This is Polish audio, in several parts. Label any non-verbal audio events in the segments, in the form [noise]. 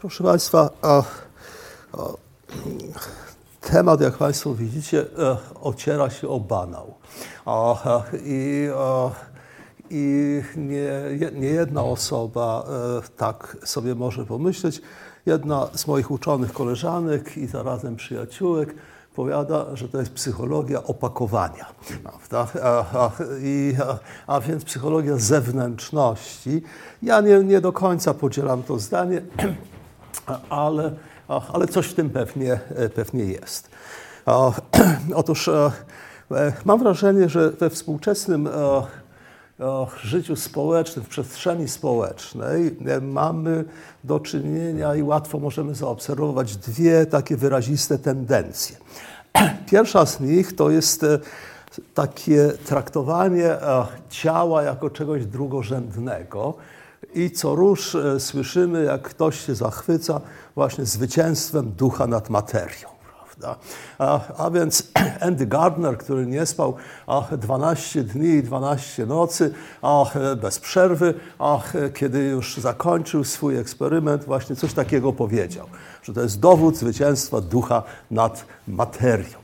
Proszę Państwa, a, a, temat, jak Państwo widzicie, e, ociera się o banał. A, I, i nie, nie, jedna osoba e, tak sobie może pomyśleć. Jedna z moich uczonych koleżanek i zarazem przyjaciółek powiada, że to jest psychologia opakowania. Prawda? A, a, i, a, a więc psychologia zewnętrzności. Ja nie, nie do końca podzielam to zdanie, ale, ale coś w tym pewnie, pewnie jest. [clears throat] Otóż e, mam wrażenie, że we współczesnym życiu społecznym, w przestrzeni społecznej e, mamy do czynienia i łatwo możemy zaobserwować dwie takie wyraziste tendencje. [clears throat] Pierwsza z nich to jest e, takie traktowanie ciała jako czegoś drugorzędnego, i co róż e, słyszymy, jak ktoś się zachwyca właśnie zwycięstwem ducha nad materią. A, a, więc [clears throat] Andy Gardner, który nie spał a, 12 dni i 12 nocy a, bez przerwy, a, kiedy już zakończył swój eksperyment, właśnie coś takiego powiedział, że to jest dowód zwycięstwa ducha nad materią.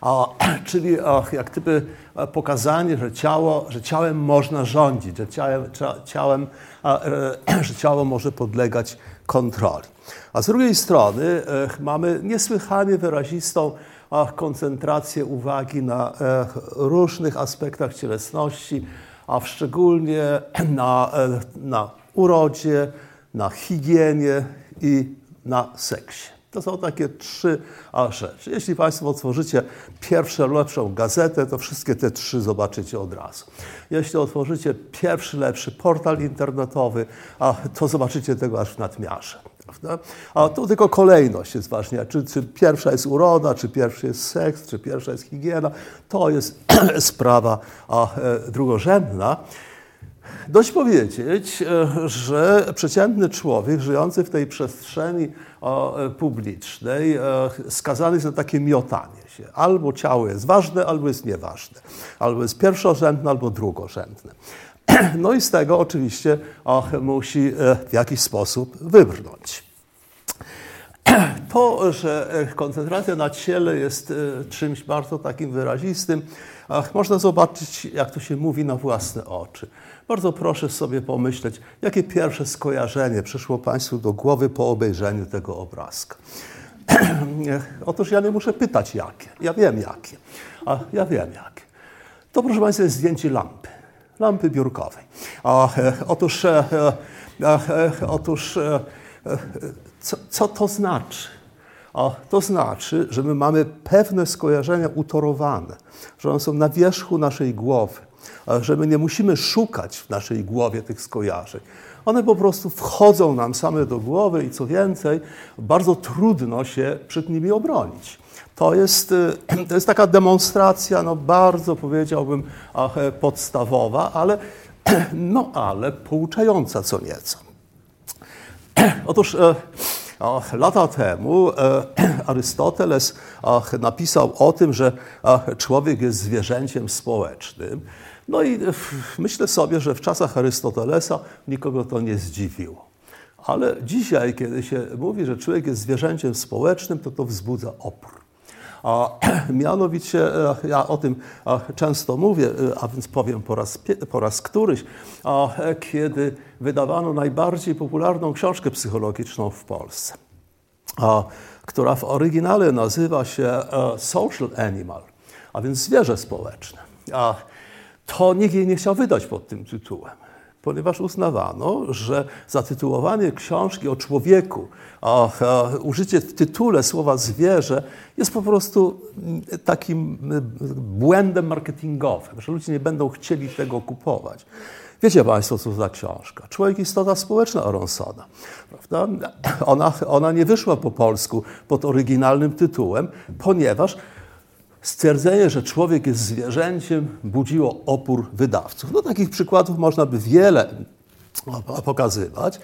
A, [clears throat] czyli jak gdyby pokazanie, że, ciało, że ciałem można rządzić, że ciałem, ciałem, e, [clears throat] że ciało może podlegać kontroli. A z drugiej strony e, mamy niesłychanie wyrazistą koncentrację uwagi na e, różnych aspektach cielesności, a szczególnie [clears throat] na, na urodzie, na higienie i na seksie. To są takie trzy rzeczy. Jeśli Państwo otworzycie pierwszą lepszą gazetę, to wszystkie te trzy zobaczycie od razu. Jeśli otworzycie pierwszy lepszy portal internetowy, to zobaczycie tego aż w nadmiarze. Prawda? A tu tylko kolejność jest ważna. Czy, czy pierwsza jest uroda, czy pierwszy jest seks, czy pierwsza jest higiena. To jest [clears throat] sprawa a, e, drugorzędna. Dość powiedzieć, e, że przeciętny człowiek żyjący w tej przestrzeni e, publicznej e, skazany jest na takie miotanie się. Albo ciało jest ważne, albo jest nieważne. Albo jest pierwszorzędne, albo drugorzędne. [clears throat] No i z tego oczywiście musi w jakiś sposób wybrnąć. [clears throat] To, że koncentracja na ciele jest czymś bardzo takim wyrazistym, można zobaczyć, jak to się mówi na własne oczy. Bardzo proszę sobie pomyśleć, jakie pierwsze skojarzenie przyszło Państwu do głowy po obejrzeniu tego obrazka. [clears throat] Otóż ja nie muszę pytać jakie. Ja wiem jakie. A ja wiem jakie. To proszę Państwa jest zdjęcie lampy. Lampy biurkowej. A, e, otóż, e, e, otóż e, e, co, co to znaczy? A to znaczy, że my mamy pewne skojarzenia utorowane, że one są na wierzchu naszej głowy że my nie musimy szukać w naszej głowie tych skojarzeń. One po prostu wchodzą nam same do głowy i co więcej, bardzo trudno się przed nimi obronić. To jest, [clears throat] to jest taka demonstracja, no bardzo powiedziałbym, podstawowa, ale, [clears throat] no, ale pouczająca co nieco. [clears throat] Otóż e, lata temu e, [clears throat] Arystoteles napisał o tym, że człowiek jest zwierzęciem społecznym. No i myślę sobie, że w czasach Arystotelesa nikogo to nie zdziwiło. Ale dzisiaj, kiedy się mówi, że człowiek jest zwierzęciem społecznym, to to wzbudza opór. [clears throat] Mianowicie, e, ja o tym często mówię, e, a więc powiem po raz, po raz któryś, kiedy wydawano najbardziej popularną książkę psychologiczną w Polsce, która w oryginale nazywa się e, Social Animal, a więc zwierzę społeczne. To nikt jej nie chciał wydać pod tym tytułem, ponieważ uznawano, że zatytułowanie książki o człowieku, a, a, użycie w tytule słowa zwierzę jest po prostu takim mm, błędem marketingowym, że ludzie nie będą chcieli tego kupować. Wiecie Państwo, co to za książka? Człowiek istota społeczna Aronsona. Prawda? Ona, ona nie wyszła po polsku pod oryginalnym tytułem, ponieważ stwierdzenie, że człowiek jest zwierzęciem, budziło opór wydawców. No takich przykładów można by wiele pokazywać,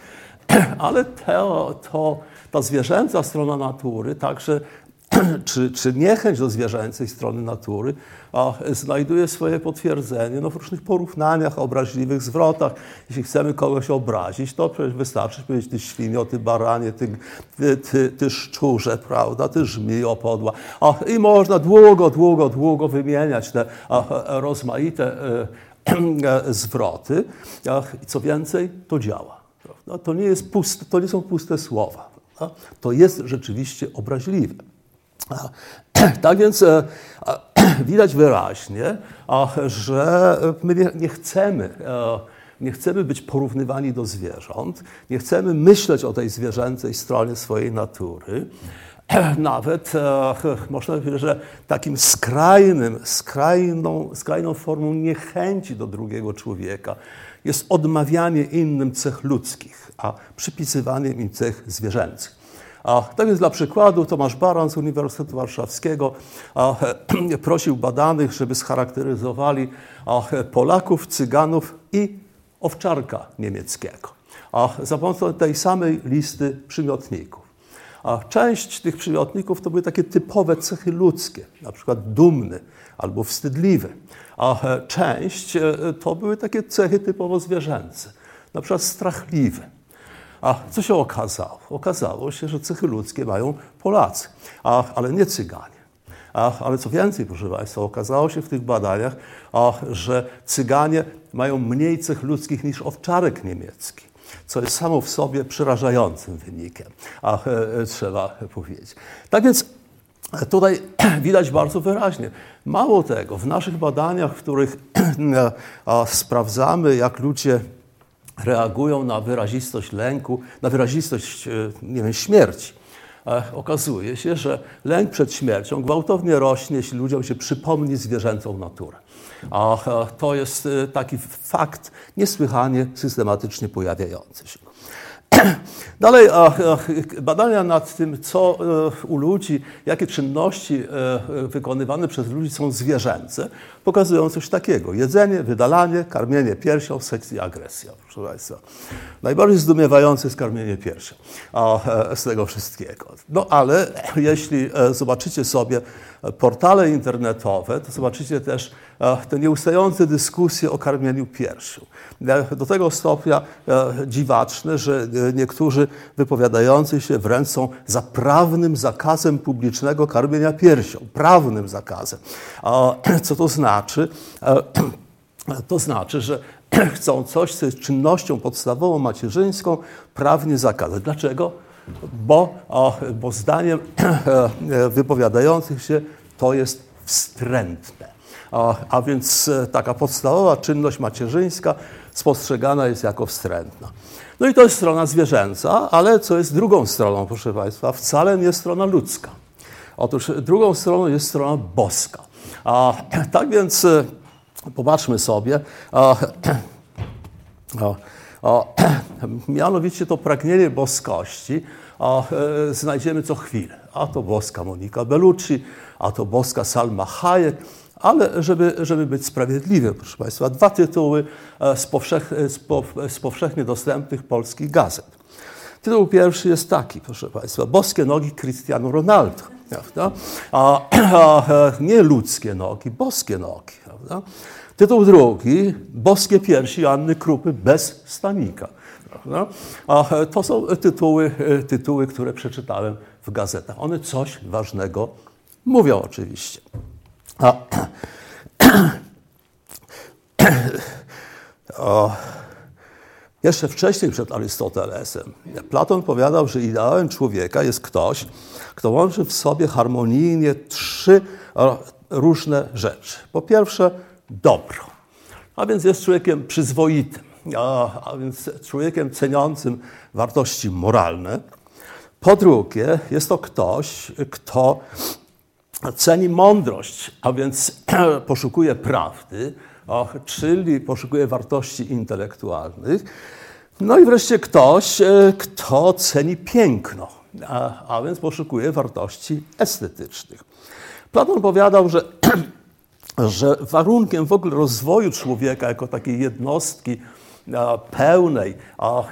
[clears throat] ale to, to, ta zwierzęca strona natury także [clears throat] czy, czy niechęć do zwierzęcej strony natury a, znajduje swoje potwierdzenie no, w różnych porównaniach, obraźliwych zwrotach. Jeśli chcemy kogoś obrazić, to przecież wystarczy powiedzieć ty świnio, ty baranie, ty, ty, ty, ty szczurze, prawda, ty żmijo podła. A, I można długo, długo, długo wymieniać te a, rozmaite e, [clears throat] zwroty. I co więcej, to działa. To, nie jest puste, to nie są puste słowa. Prawda? To jest rzeczywiście obraźliwe. [clears throat] Tak więc e, [clears throat] widać wyraźnie, że my nie chcemy, e, nie chcemy być porównywani do zwierząt, nie chcemy myśleć o tej zwierzęcej stronie swojej natury. [clears throat] Nawet e, można powiedzieć, że takim skrajnym, skrajną, skrajną formą niechęci do drugiego człowieka jest odmawianie innym cech ludzkich, a przypisywanie im cech zwierzęcych. A, tak więc dla przykładu Tomasz Baran z Uniwersytetu Warszawskiego a, [clears throat] prosił badanych, żeby scharakteryzowali Polaków, Cyganów i owczarka niemieckiego. A za pomocą tej samej listy przymiotników. A część tych przymiotników to były takie typowe cechy ludzkie, na przykład dumny albo wstydliwy. A część e, to były takie cechy typowo zwierzęce, na przykład strachliwy. A co się okazało? Okazało się, że cechy ludzkie mają Polacy, a, ale nie Cyganie. A, ale co więcej, proszę Państwa, okazało się w tych badaniach, a, że Cyganie mają mniej cech ludzkich niż owczarek niemiecki, co jest samo w sobie przerażającym wynikiem, a, e, e trzeba powiedzieć. Tak więc Tutaj [clears throat] widać bardzo wyraźnie. Mało tego, w naszych badaniach, w których [clears throat] sprawdzamy, jak ludzie reagują na wyrazistość lęku, na wyrazistość e, nie wiem, śmierci. E, okazuje się, że lęk przed śmiercią gwałtownie rośnie, jeśli ludziom się przypomni zwierzęcą naturę. A e, to jest taki fakt niesłychanie systematycznie pojawiający się. [clears throat] Dalej badania nad tym, co e, u ludzi, jakie czynności e, wykonywane przez ludzi są zwierzęce, pokazują coś takiego. Jedzenie, wydalanie, karmienie piersią, seks i agresja. Proszę Państwa. Najbardziej zdumiewające jest karmienie piersią e, z tego wszystkiego. No ale jeśli zobaczycie sobie portale internetowe, to zobaczycie też te nieustające dyskusje o karmieniu piersią. Do tego stopnia dziwaczne, że niektórzy wypowiadający się wręcz są za prawnym zakazem publicznego karmienia piersią. Prawnym zakazem. Co to znaczy? [clears throat] To znaczy, że [clears throat] chcą coś, co jest czynnością podstawową macierzyńską, prawnie zakazać. Dlaczego? Bo, bo zdaniem [clears throat] wypowiadających się to jest wstrętne. A, a więc e, taka podstawowa czynność macierzyńska spostrzegana jest jako wstrętna. No i to jest strona zwierzęca, ale co jest drugą stroną, proszę Państwa, wcale nie strona ludzka. Otóż drugą stroną jest strona boska. A, [clears throat] tak więc e, popatrzmy sobie. A, [clears throat] a, [clears throat] mianowicie to pragnienie boskości a, e, znajdziemy co chwilę. A to boska Monika Bellucci, a to boska Salma Hayek, ale żeby, żeby być sprawiedliwy, proszę Państwa, dwa tytuły e, z, powszech, z, po, z powszechnie dostępnych polskich gazet. Tytuł pierwszy jest taki, proszę Państwa, Boskie nogi Cristiano Ronaldo. Prawda? A, [clears throat] a, e, nie ludzkie nogi, boskie nogi. Prawda? Tytuł drugi, Boskie piersi Anny Krupy bez stanika. Prawda? A to są tytuły, tytuły, które przeczytałem w gazetach. One coś ważnego mówią oczywiście. A, [clears throat] o, jeszcze wcześniej przed Arystotelesem Platon powiadał, że ideałem człowieka jest ktoś, kto łączy w sobie harmonijnie trzy różne rzeczy. Po pierwsze, dobro, a więc jest człowiekiem przyzwoitym, a, więc człowiekiem ceniącym wartości moralne. Po drugie, jest to ktoś, kto ceni mądrość, a więc [clears throat] poszukuje prawdy, czyli poszukuje wartości intelektualnych. No i wreszcie ktoś, e, kto ceni piękno, a, a więc poszukuje wartości estetycznych. Platon powiadał, że, [clears throat] że warunkiem w ogóle rozwoju człowieka jako takiej jednostki pełnej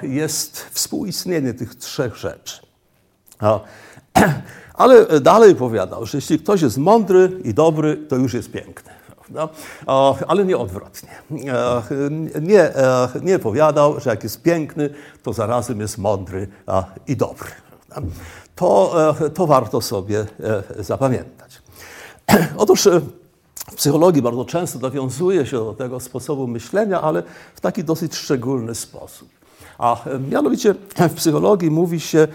jest współistnienie tych trzech rzeczy. [clears throat] Ale dalej powiadał, że jeśli ktoś jest mądry i dobry, to już jest piękny. Prawda? Ale nie odwrotnie. Nie, nie powiadał, że jak jest piękny, to zarazem jest mądry i dobry. To, to warto sobie zapamiętać. [clears throat] Otóż w psychologii bardzo często nawiązuje się do tego sposobu myślenia, ale w taki dosyć szczególny sposób. A mianowicie w psychologii mówi się,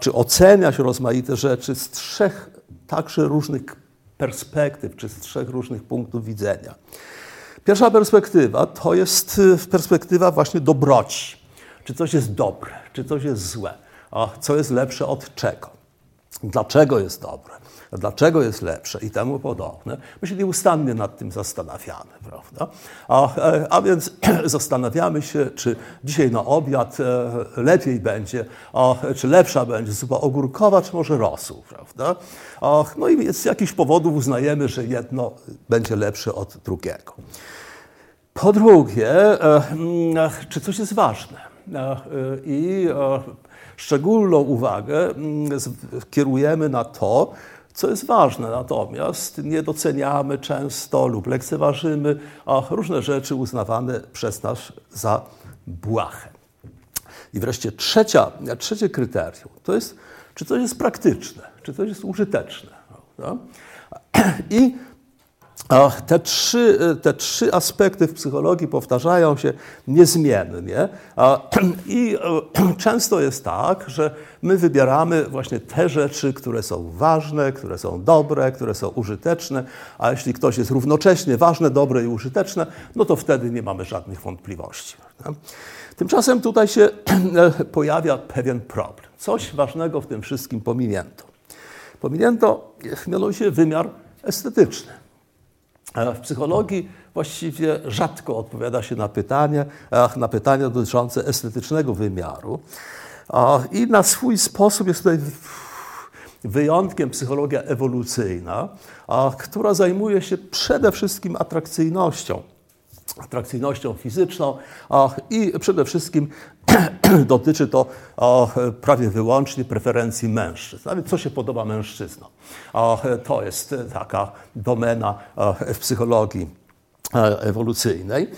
czy ocenia się rozmaite rzeczy z trzech także różnych perspektyw, czy z trzech różnych punktów widzenia. Pierwsza perspektywa to jest y, perspektywa właśnie dobroci. Czy coś jest dobre, czy coś jest złe, a co jest lepsze od czego. Dlaczego jest dobre? Dlaczego jest lepsze i temu podobne. My się nieustannie nad tym zastanawiamy, prawda? A, e, a więc [clears throat] zastanawiamy się, czy dzisiaj na obiad e, lepiej będzie, a, czy lepsza będzie zupa ogórkowa, czy może rosół, prawda? A, no i z jakichś powodów uznajemy, że jedno będzie lepsze od drugiego. Po drugie, e, mm, czy coś jest ważne? I szczególną uwagę mm, kierujemy na to, co jest ważne, natomiast nie doceniamy często lub lekceważymy a różne rzeczy uznawane przez nas za błahe. I wreszcie trzecia, trzecie kryterium to jest, czy coś jest praktyczne, czy coś jest użyteczne. Prawda? [clears throat] I te trzy, te trzy aspekty w psychologii powtarzają się niezmiennie [clears throat] i e, [clears throat] często jest tak, że my wybieramy właśnie te rzeczy, które są ważne, które są dobre, które są użyteczne, a jeśli ktoś jest równocześnie ważne, dobre i użyteczne, no to wtedy nie mamy żadnych wątpliwości. Tymczasem tutaj się [clears throat] pojawia pewien problem. Coś ważnego w tym wszystkim pominięto. Pominięto mianowicie wymiar estetyczny. W psychologii właściwie rzadko odpowiada się na pytania, na pytania dotyczące estetycznego wymiaru. I na swój sposób jest tutaj wyjątkiem psychologia ewolucyjna, która zajmuje się przede wszystkim atrakcyjnością atrakcyjnością fizyczną i przede wszystkim [clears throat] dotyczy to prawie wyłącznie preferencji mężczyzn. Nawet co się podoba mężczyznom. To jest taka domena w psychologii ewolucyjnej.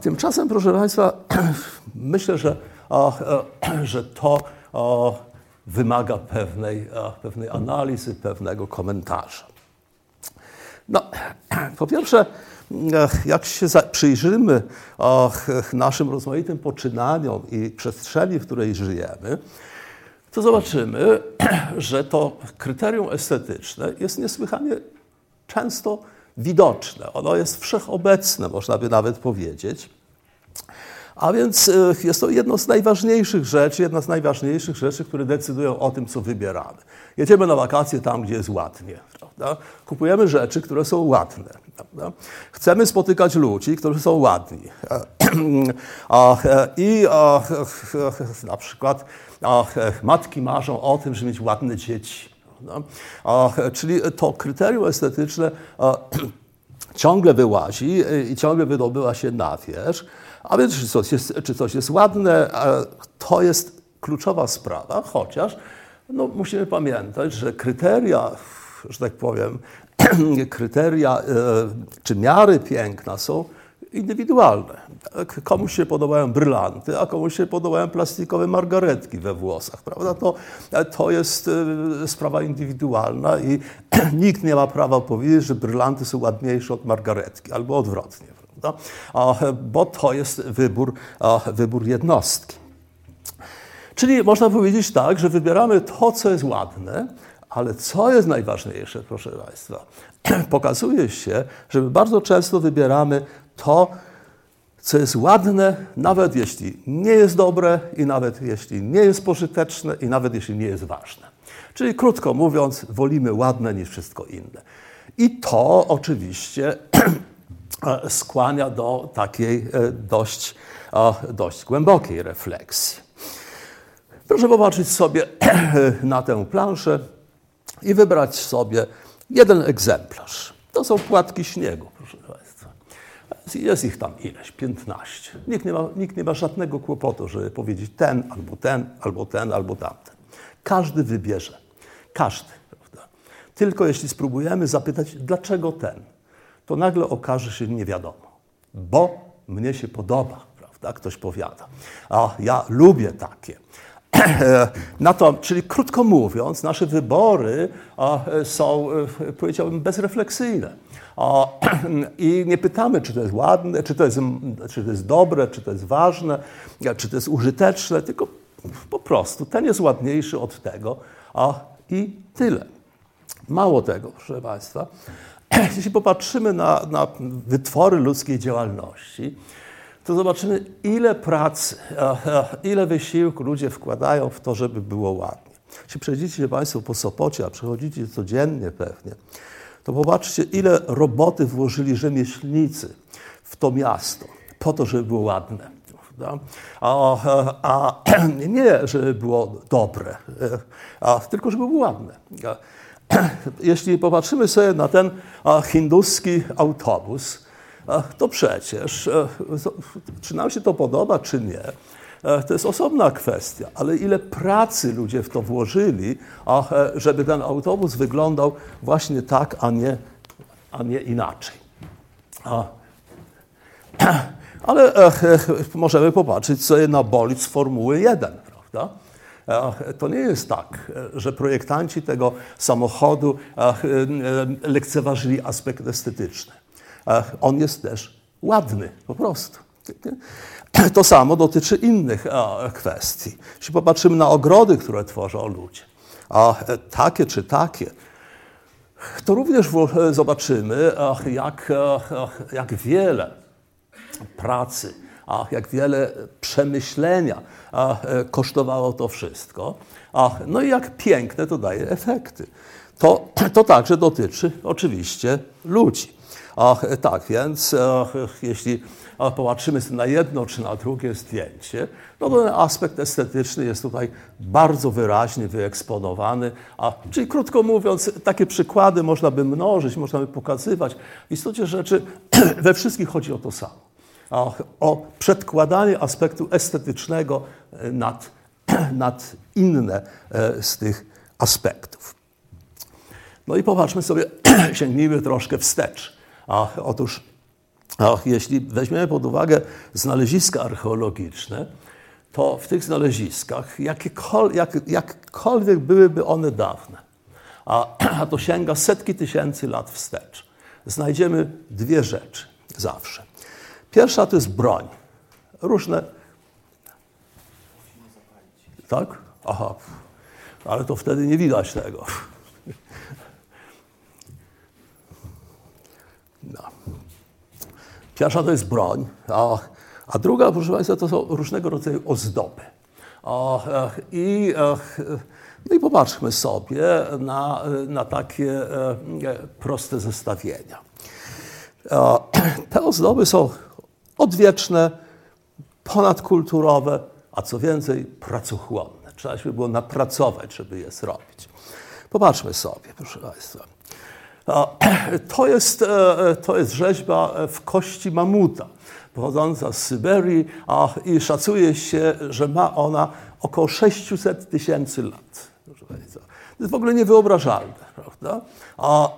Tymczasem, proszę Państwa, [clears throat] myślę, że, że to wymaga pewnej, pewnej analizy, pewnego komentarza. No, [clears throat] po pierwsze, jak się przyjrzymy naszym rozmaitym poczynaniom i przestrzeni, w której żyjemy, to zobaczymy, [clears throat] że to kryterium estetyczne jest niesłychanie często widoczne. Ono jest wszechobecne, można by nawet powiedzieć. A więc e, jest to jedno z najważniejszych rzeczy, jedna z najważniejszych rzeczy, które decydują o tym, co wybieramy. Jedziemy na wakacje tam, gdzie jest ładnie. Prawda? Kupujemy rzeczy, które są ładne. Prawda? Chcemy spotykać ludzi, którzy są ładni. [clears throat] I na przykład matki marzą o tym, żeby mieć ładne dzieci. Czyli to kryterium estetyczne [clears throat] ciągle wyłazi i ciągle wydobywa się na wierzch. A więc czy coś jest, czy coś jest ładne, to jest kluczowa sprawa, chociaż no, musimy pamiętać, że kryteria, że tak powiem, [clears throat] kryteria e, czy miary piękna są indywidualne. Tak, komuś się podobają brylanty, a komuś się podobają plastikowe margaretki we włosach, prawda? To, to jest e, sprawa indywidualna i [clears throat] nikt nie ma prawa powiedzieć, że brylanty są ładniejsze od margaretki, albo odwrotnie, prawda? Bo to jest wybór, wybór jednostki. Czyli można powiedzieć tak, że wybieramy to, co jest ładne, ale co jest najważniejsze, proszę Państwa? [clears throat] Pokazuje się, że my bardzo często wybieramy to, co jest ładne, nawet jeśli nie jest dobre i nawet jeśli nie jest pożyteczne i nawet jeśli nie jest ważne. Czyli krótko mówiąc, wolimy ładne niż wszystko inne. I to oczywiście [clears throat] skłania do takiej e, dość, dość głębokiej refleksji. Proszę popatrzeć sobie [clears throat] na tę planszę i wybrać sobie jeden egzemplarz. To są płatki śniegu, proszę Państwa. Jest ich tam ileś, 15. Nikt nie, ma, nikt nie ma żadnego kłopotu, żeby powiedzieć ten, albo ten, albo ten, albo tamten. Każdy wybierze Każdy. Prawda? Tylko jeśli spróbujemy zapytać, dlaczego ten, to nagle okaże się nie wiadomo. Bo mnie się podoba, prawda? Ktoś powiada. A ja lubię takie. [clears throat] Na to, czyli krótko mówiąc, nasze wybory są, e, powiedziałbym, bezrefleksyjne. [clears throat] I nie pytamy, czy to jest ładne, czy to jest, czy to jest dobre, czy to jest ważne, czy to jest użyteczne, tylko po prostu ten jest ładniejszy od tego, i tyle. Mało tego, proszę Państwa, jeśli popatrzymy na, na wytwory ludzkiej działalności, to zobaczymy, ile pracy, ile wysiłku ludzie wkładają w to, żeby było ładnie. Jeśli przejdziecie Państwo po Sopocie, a przechodzicie codziennie pewnie, to popatrzcie, ile roboty włożyli rzemieślnicy w to miasto, po to, żeby było ładne. A, a, [clears throat] nie, żeby było dobre, a tylko żeby było ładne. [clears throat] Jeśli popatrzymy sobie na ten hinduski autobus, to przecież, czy nam się to podoba, czy nie, to jest osobna kwestia, ale ile pracy ludzie w to włożyli, żeby ten autobus wyglądał właśnie tak, a nie, a nie inaczej. [clears throat] Ale możemy popatrzeć sobie na bolid z Formuły 1, prawda? To nie jest tak, że projektanci tego samochodu lekceważyli aspekt estetyczny. On jest też ładny, po prostu. [clears throat] To samo dotyczy innych kwestii. Jeśli popatrzymy na ogrody, które tworzą ludzie, a takie czy takie, to również zobaczymy, jak, jak wiele pracy, jak wiele przemyślenia kosztowało to wszystko, no i jak piękne to daje efekty. To, to także dotyczy oczywiście ludzi. Tak, więc jeśli popatrzymy na jedno czy na drugie zdjęcie, no ten aspekt estetyczny jest tutaj bardzo wyraźnie wyeksponowany. A, czyli krótko mówiąc, takie przykłady można by mnożyć, można by pokazywać. W istocie rzeczy [clears throat] we wszystkich chodzi o to samo. O, o przedkładanie aspektu estetycznego nad, [clears throat] nad inne e, z tych aspektów. No i popatrzmy sobie, [clears throat] sięgnijmy troszkę wstecz. A, otóż jeśli weźmiemy pod uwagę znaleziska archeologiczne, to w tych znaleziskach, jakiekol, jak, jakkolwiek byłyby one dawne, a, [clears throat] a to sięga setki tysięcy lat wstecz, znajdziemy dwie rzeczy zawsze. Pierwsza to jest broń. Różne. Tak? Aha. Ale to wtedy nie widać tego. No. Pierwsza to jest broń, a, a druga, proszę Państwa, to są różnego rodzaju ozdoby. I, no i popatrzmy sobie na, na takie e, proste zestawienia. Te ozdoby są odwieczne, ponadkulturowe, a co więcej, pracochłonne. Trzeba się było napracować, żeby je zrobić. Popatrzmy sobie, proszę Państwa. [clears throat] To jest, e, to jest rzeźba w kości mamuta, pochodząca z Syberii a, i szacuje się, że ma ona około 600 tysięcy lat. To jest w ogóle niewyobrażalne, prawda? A,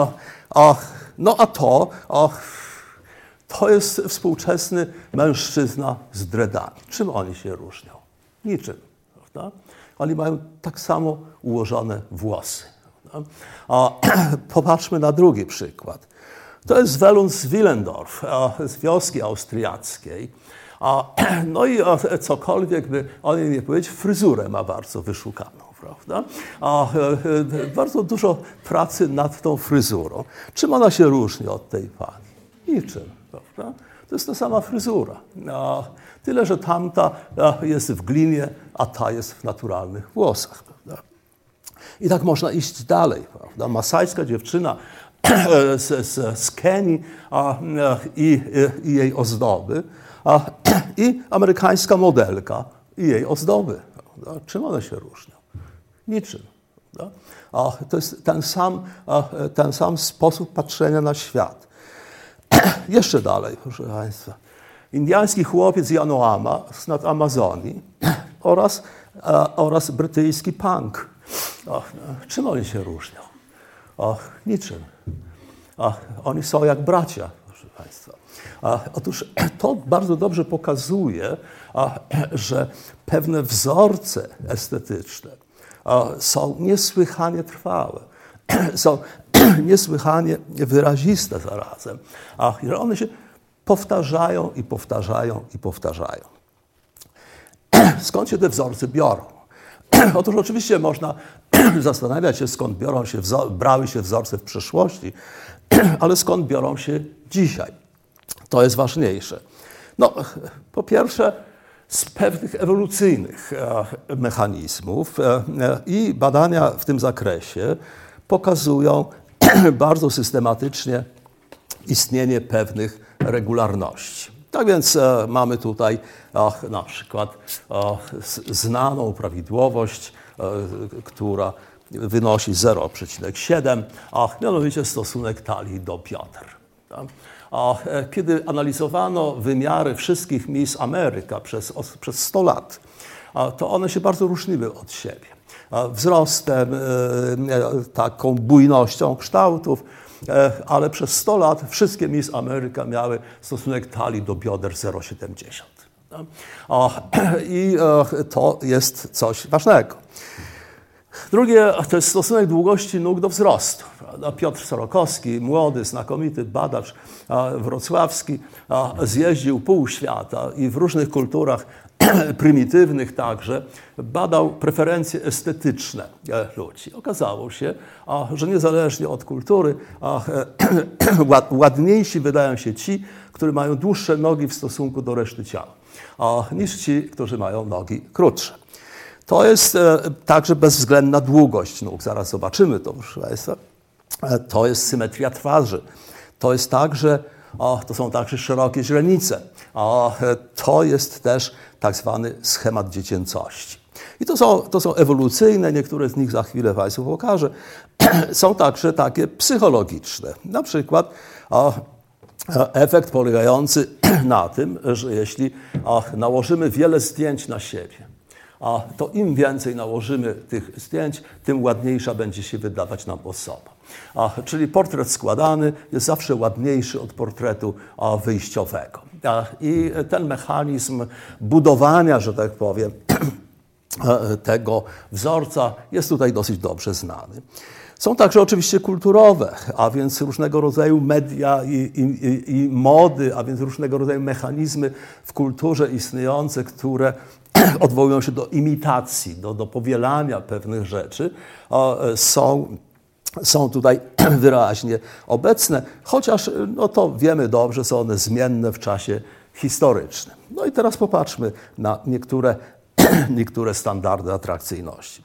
[clears throat] a, no a to, a, to jest współczesny mężczyzna z dreadami. Czym oni się różnią? Niczym, prawda? Oni mają tak samo ułożone włosy. A, [clears throat] popatrzmy na drugi przykład. To jest Welun z Willendorf, z wioski austriackiej. A, [clears throat] no i cokolwiek by o niej nie powiedzieć, fryzurę ma bardzo wyszukaną. Prawda? A, e, e, bardzo dużo pracy nad tą fryzurą. Czym ona się różni od tej pani? Niczym. Prawda? To jest ta sama fryzura. Tyle, że tamta jest w glinie, a ta jest w naturalnych włosach. Prawda? I tak można iść dalej. Prawda? Masajska dziewczyna [clears throat] z, z, z Kenii a, i, i, jej ozdoby, a, [clears throat] i amerykańska modelka i jej ozdoby. Prawda? Czym one się różnią? Niczym. A, to jest ten sam, ten sam sposób patrzenia na świat. [clears throat] Jeszcze dalej, proszę Państwa. Indiański chłopiec Janoama z nad Amazonii [clears throat] oraz, oraz brytyjski punk O, czym oni się różnią? O, niczym. Oni są jak bracia, proszę Państwa. A, otóż [clears throat] to bardzo dobrze pokazuje, a, że pewne wzorce estetyczne a, są niesłychanie trwałe, są [clears throat] niesłychanie wyraziste zarazem, a one się powtarzają i powtarzają i powtarzają. [clears throat] Skąd się te wzorce biorą? [clears throat] Otóż oczywiście można zastanawiać się, skąd biorą się brały się wzorce w przeszłości, ale skąd biorą się dzisiaj. To jest ważniejsze. No, po pierwsze, z pewnych ewolucyjnych e, mechanizmów e, i badania w tym zakresie pokazują [clears throat] bardzo systematycznie istnienie pewnych regularności. Tak więc e, mamy tutaj e, na przykład e, znaną prawidłowość, e, która wynosi 0,7, a mianowicie stosunek talii do bioder. Tak? A e, kiedy analizowano wymiary wszystkich Miss Ameryka przez, przez 100 lat, to one się bardzo różniły od siebie. Wzrostem, e, taką bujnością kształtów, e, ale przez 100 lat wszystkie Miss Ameryka miały stosunek talii do bioder 0,70. [clears throat] I to jest coś ważnego. Drugie to jest stosunek długości nóg do wzrostu. Piotr Sorokowski, młody, znakomity badacz wrocławski, zjeździł pół świata i w różnych kulturach [clears throat] prymitywnych także badał preferencje estetyczne e, ludzi. Okazało się, że niezależnie od kultury [clears throat] ładniejsi wydają się ci, którzy mają dłuższe nogi w stosunku do reszty ciała, niż ci, którzy mają nogi krótsze. To jest e, także bezwzględna długość nóg. Zaraz zobaczymy to, proszę Państwa. E, to jest symetria twarzy. To jest także, o, to są także szerokie źrenice. O, to jest też tak zwany schemat dziecięcości. I to są, to są ewolucyjne, niektóre z nich za chwilę Państwu pokażę. [clears throat] są także takie psychologiczne. Na przykład o, efekt polegający [clears throat] na tym, że jeśli o, nałożymy wiele zdjęć na siebie, a to im więcej nałożymy tych zdjęć, tym ładniejsza będzie się wydawać nam osoba. A, czyli portret składany jest zawsze ładniejszy od portretu a, wyjściowego. I ten mechanizm budowania, że tak powiem, [clears throat] tego wzorca jest tutaj dosyć dobrze znany. Są także oczywiście kulturowe, a więc różnego rodzaju media i, i, i, mody, a więc różnego rodzaju mechanizmy w kulturze istniejące, które [clears throat] odwołują się do imitacji, do, do powielania pewnych rzeczy, są są tutaj [clears throat] wyraźnie obecne, chociaż no to wiemy dobrze, są one zmienne w czasie historycznym. No i teraz popatrzmy na niektóre, [clears throat] niektóre standardy atrakcyjności.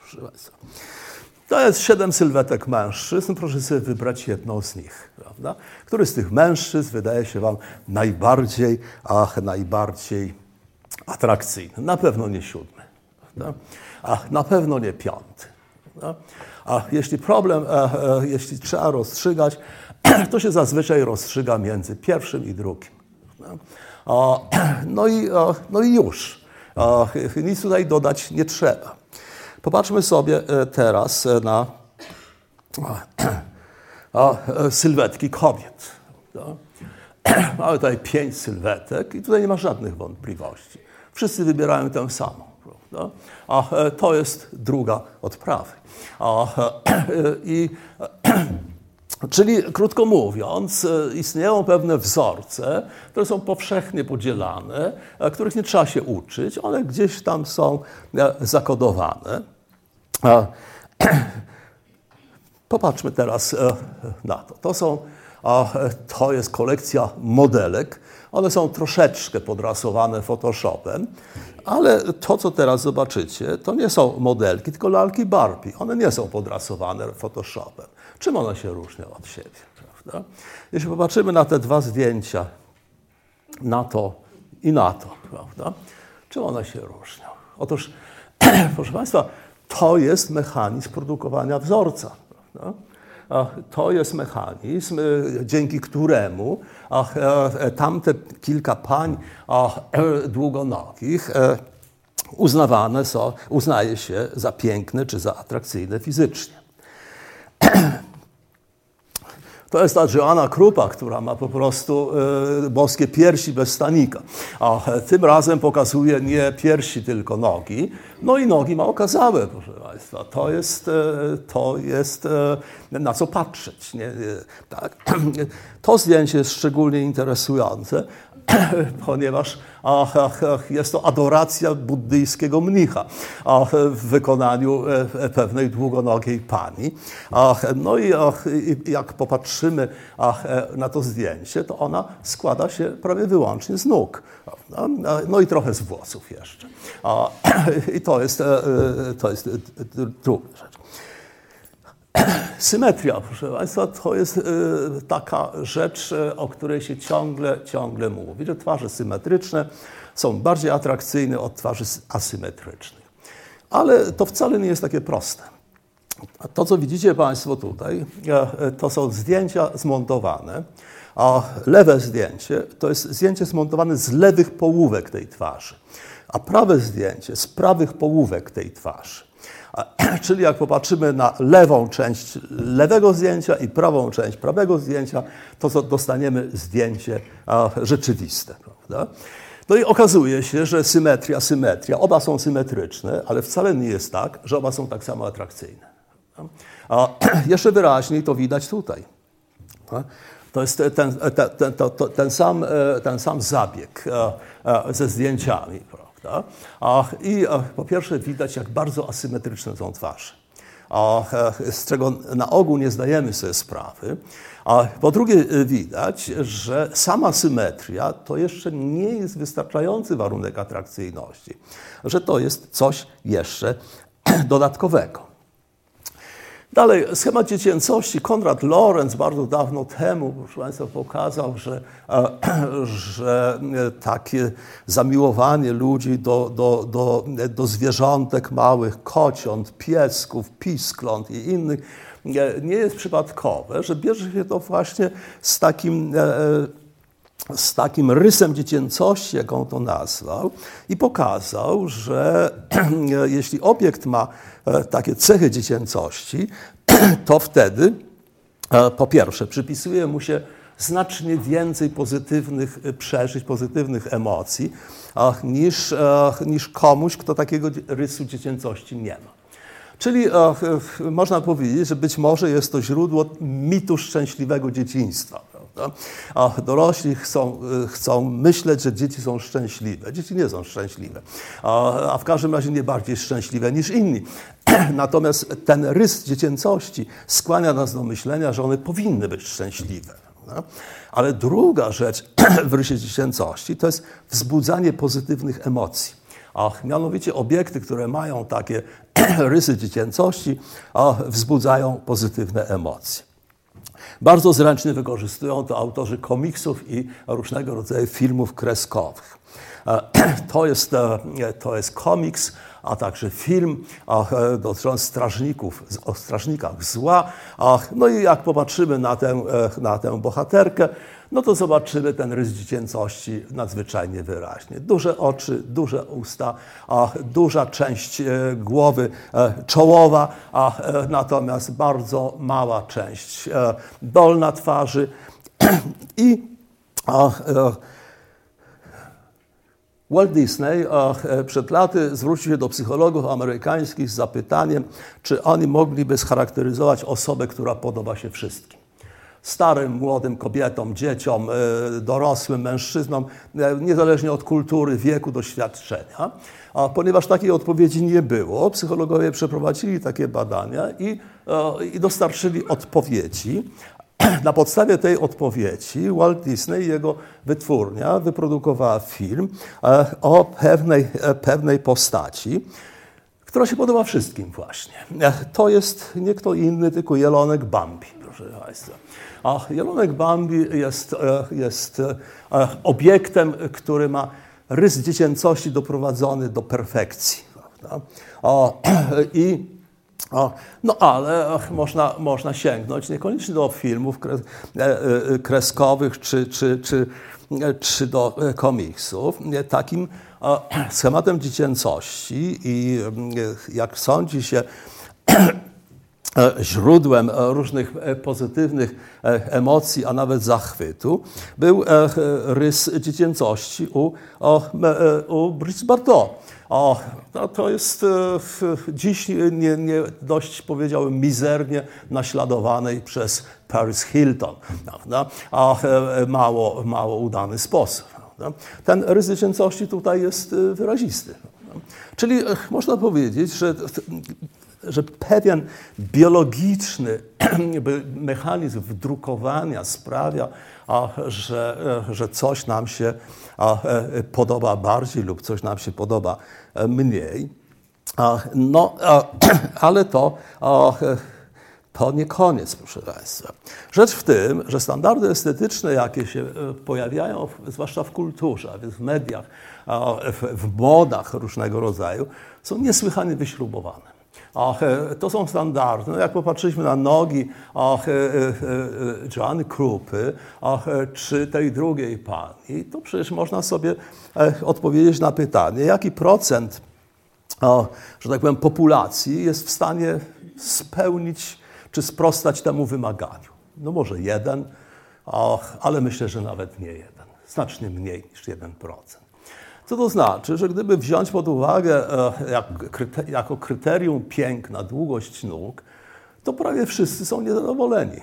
To jest siedem sylwetek mężczyzn. Proszę sobie wybrać jedną z nich. Prawda? Który z tych mężczyzn wydaje się Wam najbardziej, ach, najbardziej atrakcyjny? Na pewno nie siódmy. Prawda? A na pewno nie piąty. Prawda? A jeśli problem, e, e, jeśli trzeba rozstrzygać, [clears throat] to się zazwyczaj rozstrzyga między pierwszym i drugim. No [clears throat] i, no i już. Nic tutaj dodać nie trzeba. Popatrzmy sobie e, teraz na [clears throat] sylwetki kobiet. Mamy tutaj pięć sylwetek i tutaj nie ma żadnych wątpliwości. Wszyscy wybierają tę samą. Prawda? A to jest druga odprawy. [clears throat] I, [clears throat] czyli krótko mówiąc, istnieją pewne wzorce, które są powszechnie podzielane, których nie trzeba się uczyć, one gdzieś tam są e, zakodowane. [clears throat] Popatrzmy teraz e, na to. To, są, to jest kolekcja modelek. One są troszeczkę podrasowane Photoshopem, ale to, co teraz zobaczycie, to nie są modelki, tylko lalki Barbie. One nie są podrasowane Photoshopem. Czym one się różnią od siebie? Prawda? Jeśli popatrzymy na te dwa zdjęcia, na to i na to, prawda? czym one się różnią? Otóż, [clears throat] proszę Państwa, to jest mechanizm produkowania wzorca. Prawda? To jest mechanizm, y, dzięki któremu e, tamte kilka pań długonogich e, uznawane są, uznaje się za piękne czy za atrakcyjne fizycznie. [clears throat] To jest ta Joanna Krupa, która ma po prostu y, boskie piersi bez stanika. A tym razem pokazuje nie piersi, tylko nogi. No i nogi ma okazałe, proszę Państwa. To jest, y, to jest y, na co patrzeć. Nie? Tak. [clears throat] To zdjęcie jest szczególnie interesujące, [clears throat] ponieważ ach, ach, ach, jest to adoracja buddyjskiego mnicha w wykonaniu e, pewnej długonogiej pani. No i jak popatrzymy e, na to zdjęcie, to ona składa się prawie wyłącznie z nóg. No i trochę z włosów jeszcze. [clears throat] I to jest, e, to jest druga rzecz. [clears throat] Symetria, proszę Państwa, to jest y, taka rzecz, y, o której się ciągle, ciągle mówi, że twarze symetryczne są bardziej atrakcyjne od twarzy asymetrycznych. Ale to wcale nie jest takie proste. To, co widzicie Państwo tutaj, e, to są zdjęcia zmontowane, a lewe zdjęcie to jest zdjęcie zmontowane z lewych połówek tej twarzy, a prawe zdjęcie z prawych połówek tej twarzy. [clears throat] Czyli jak popatrzymy na lewą część lewego zdjęcia i prawą część prawego zdjęcia, to dostaniemy zdjęcie rzeczywiste. Prawda? No i okazuje się, że symetria, symetria, oba są symetryczne, ale wcale nie jest tak, że oba są tak samo atrakcyjne. A [clears throat] jeszcze wyraźniej to widać tutaj. To jest ten, ten, ten, ten, sam, e, ten sam zabieg e, e, ze zdjęciami. Tak? I po pierwsze widać, jak bardzo asymetryczne są twarze, z czego na ogół nie zdajemy sobie sprawy. A po drugie y, widać, że sama symetria to jeszcze nie jest wystarczający warunek atrakcyjności, że to jest coś jeszcze [clears throat] dodatkowego. Dalej, schemat dziecięcości. Konrad Lorenz bardzo dawno temu, proszę Państwa, pokazał, że, e, [clears throat] że takie zamiłowanie ludzi do, do, do, do zwierzątek małych, kociąt, piesków, piskląt i innych nie jest przypadkowe, że bierze się to właśnie z takim e, z takim rysem dziecięcości, jak on to nazwał, i pokazał, że [clears throat] jeśli obiekt ma e, takie cechy dziecięcości, [clears throat] to wtedy e, po pierwsze przypisuje mu się znacznie więcej pozytywnych e, przeżyć, pozytywnych emocji niż, niż komuś, kto takiego rysu dziecięcości nie ma. Czyli można powiedzieć, że być może jest to źródło mitu szczęśliwego dzieciństwa. A dorośli chcą, y, chcą myśleć, że dzieci są szczęśliwe. Dzieci nie są szczęśliwe, a, a w każdym razie nie bardziej szczęśliwe niż inni. [clears throat] Natomiast ten rys dziecięcości skłania nas do myślenia, że one powinny być szczęśliwe. No? Ale druga rzecz [clears throat] w rysie dziecięcości to jest wzbudzanie pozytywnych emocji. A mianowicie obiekty, które mają takie [clears throat] rysy dziecięcości, wzbudzają pozytywne emocje. Bardzo zręcznie wykorzystują to autorzy komiksów i różnego rodzaju filmów kreskowych. E, [clears throat] to jest, e, to jest komiks, a także film e, dotyczący strażników, o strażnikach zła. No i jak popatrzymy na tę, na tę bohaterkę, no to zobaczymy ten rys dziecięcości nadzwyczajnie wyraźnie. Duże oczy, duże usta, a duża część e, głowy e, czołowa, a e, natomiast bardzo mała część dolna twarzy [clears throat] i a, Walt Disney przed laty zwrócił się do psychologów amerykańskich z zapytaniem, czy oni mogliby scharakteryzować osobę, która podoba się wszystkim starym, młodym kobietom, dzieciom, e, dorosłym mężczyznom, e, niezależnie od kultury, wieku, doświadczenia. A ponieważ takiej odpowiedzi nie było, psychologowie przeprowadzili takie badania i, e, i dostarczyli odpowiedzi. [clears throat] Na podstawie tej odpowiedzi Walt Disney i jego wytwórnia wyprodukowała film o pewnej, pewnej postaci, która się podoba wszystkim właśnie. To jest nie kto inny, tylko Jelonek Bambi, proszę Państwa. A jelonek Bambi jest, e, jest e, obiektem, który ma rys dziecięcości doprowadzony do perfekcji. [clears throat] I no ale można, można sięgnąć niekoniecznie do filmów e, kreskowych czy, czy, czy, czy do komiksów. Takim [clears throat] schematem dziecięcości i jak sądzi się, [clears throat] źródłem różnych pozytywnych emocji, a nawet zachwytu, był rys dziecięcości u, u Brice Bardot. O, no to jest dziś nie, nie dość, powiedziałbym, mizernie naśladowanej przez Paris Hilton, prawda? a mało, mało udany sposób. Prawda? Ten rys dziecięcości tutaj jest wyrazisty. Czyli można powiedzieć, że że pewien biologiczny [clears throat] mechanizm wdrukowania sprawia, że, że coś nam się e, podoba bardziej lub coś nam się podoba e, mniej. No, [clears throat] ale to, to nie koniec, proszę Państwa. Rzecz w tym, że standardy estetyczne, jakie się e, pojawiają, zwłaszcza w kulturze, a więc w mediach, w modach różnego rodzaju, są niesłychanie wyśrubowane. Ach, e, to są standardy. No jak popatrzyliśmy na nogi ach, e, e, Joanny Krupy ach, czy tej drugiej pani, to przecież można sobie odpowiedzieć na pytanie, jaki procent, że tak powiem, populacji jest w stanie spełnić czy sprostać temu wymaganiu. No może jeden, ale myślę, że nawet nie jeden. Znacznie mniej niż 1%. Co to znaczy, że gdyby wziąć pod uwagę e, jako kryterium piękna długość nóg, to prawie wszyscy są niezadowoleni.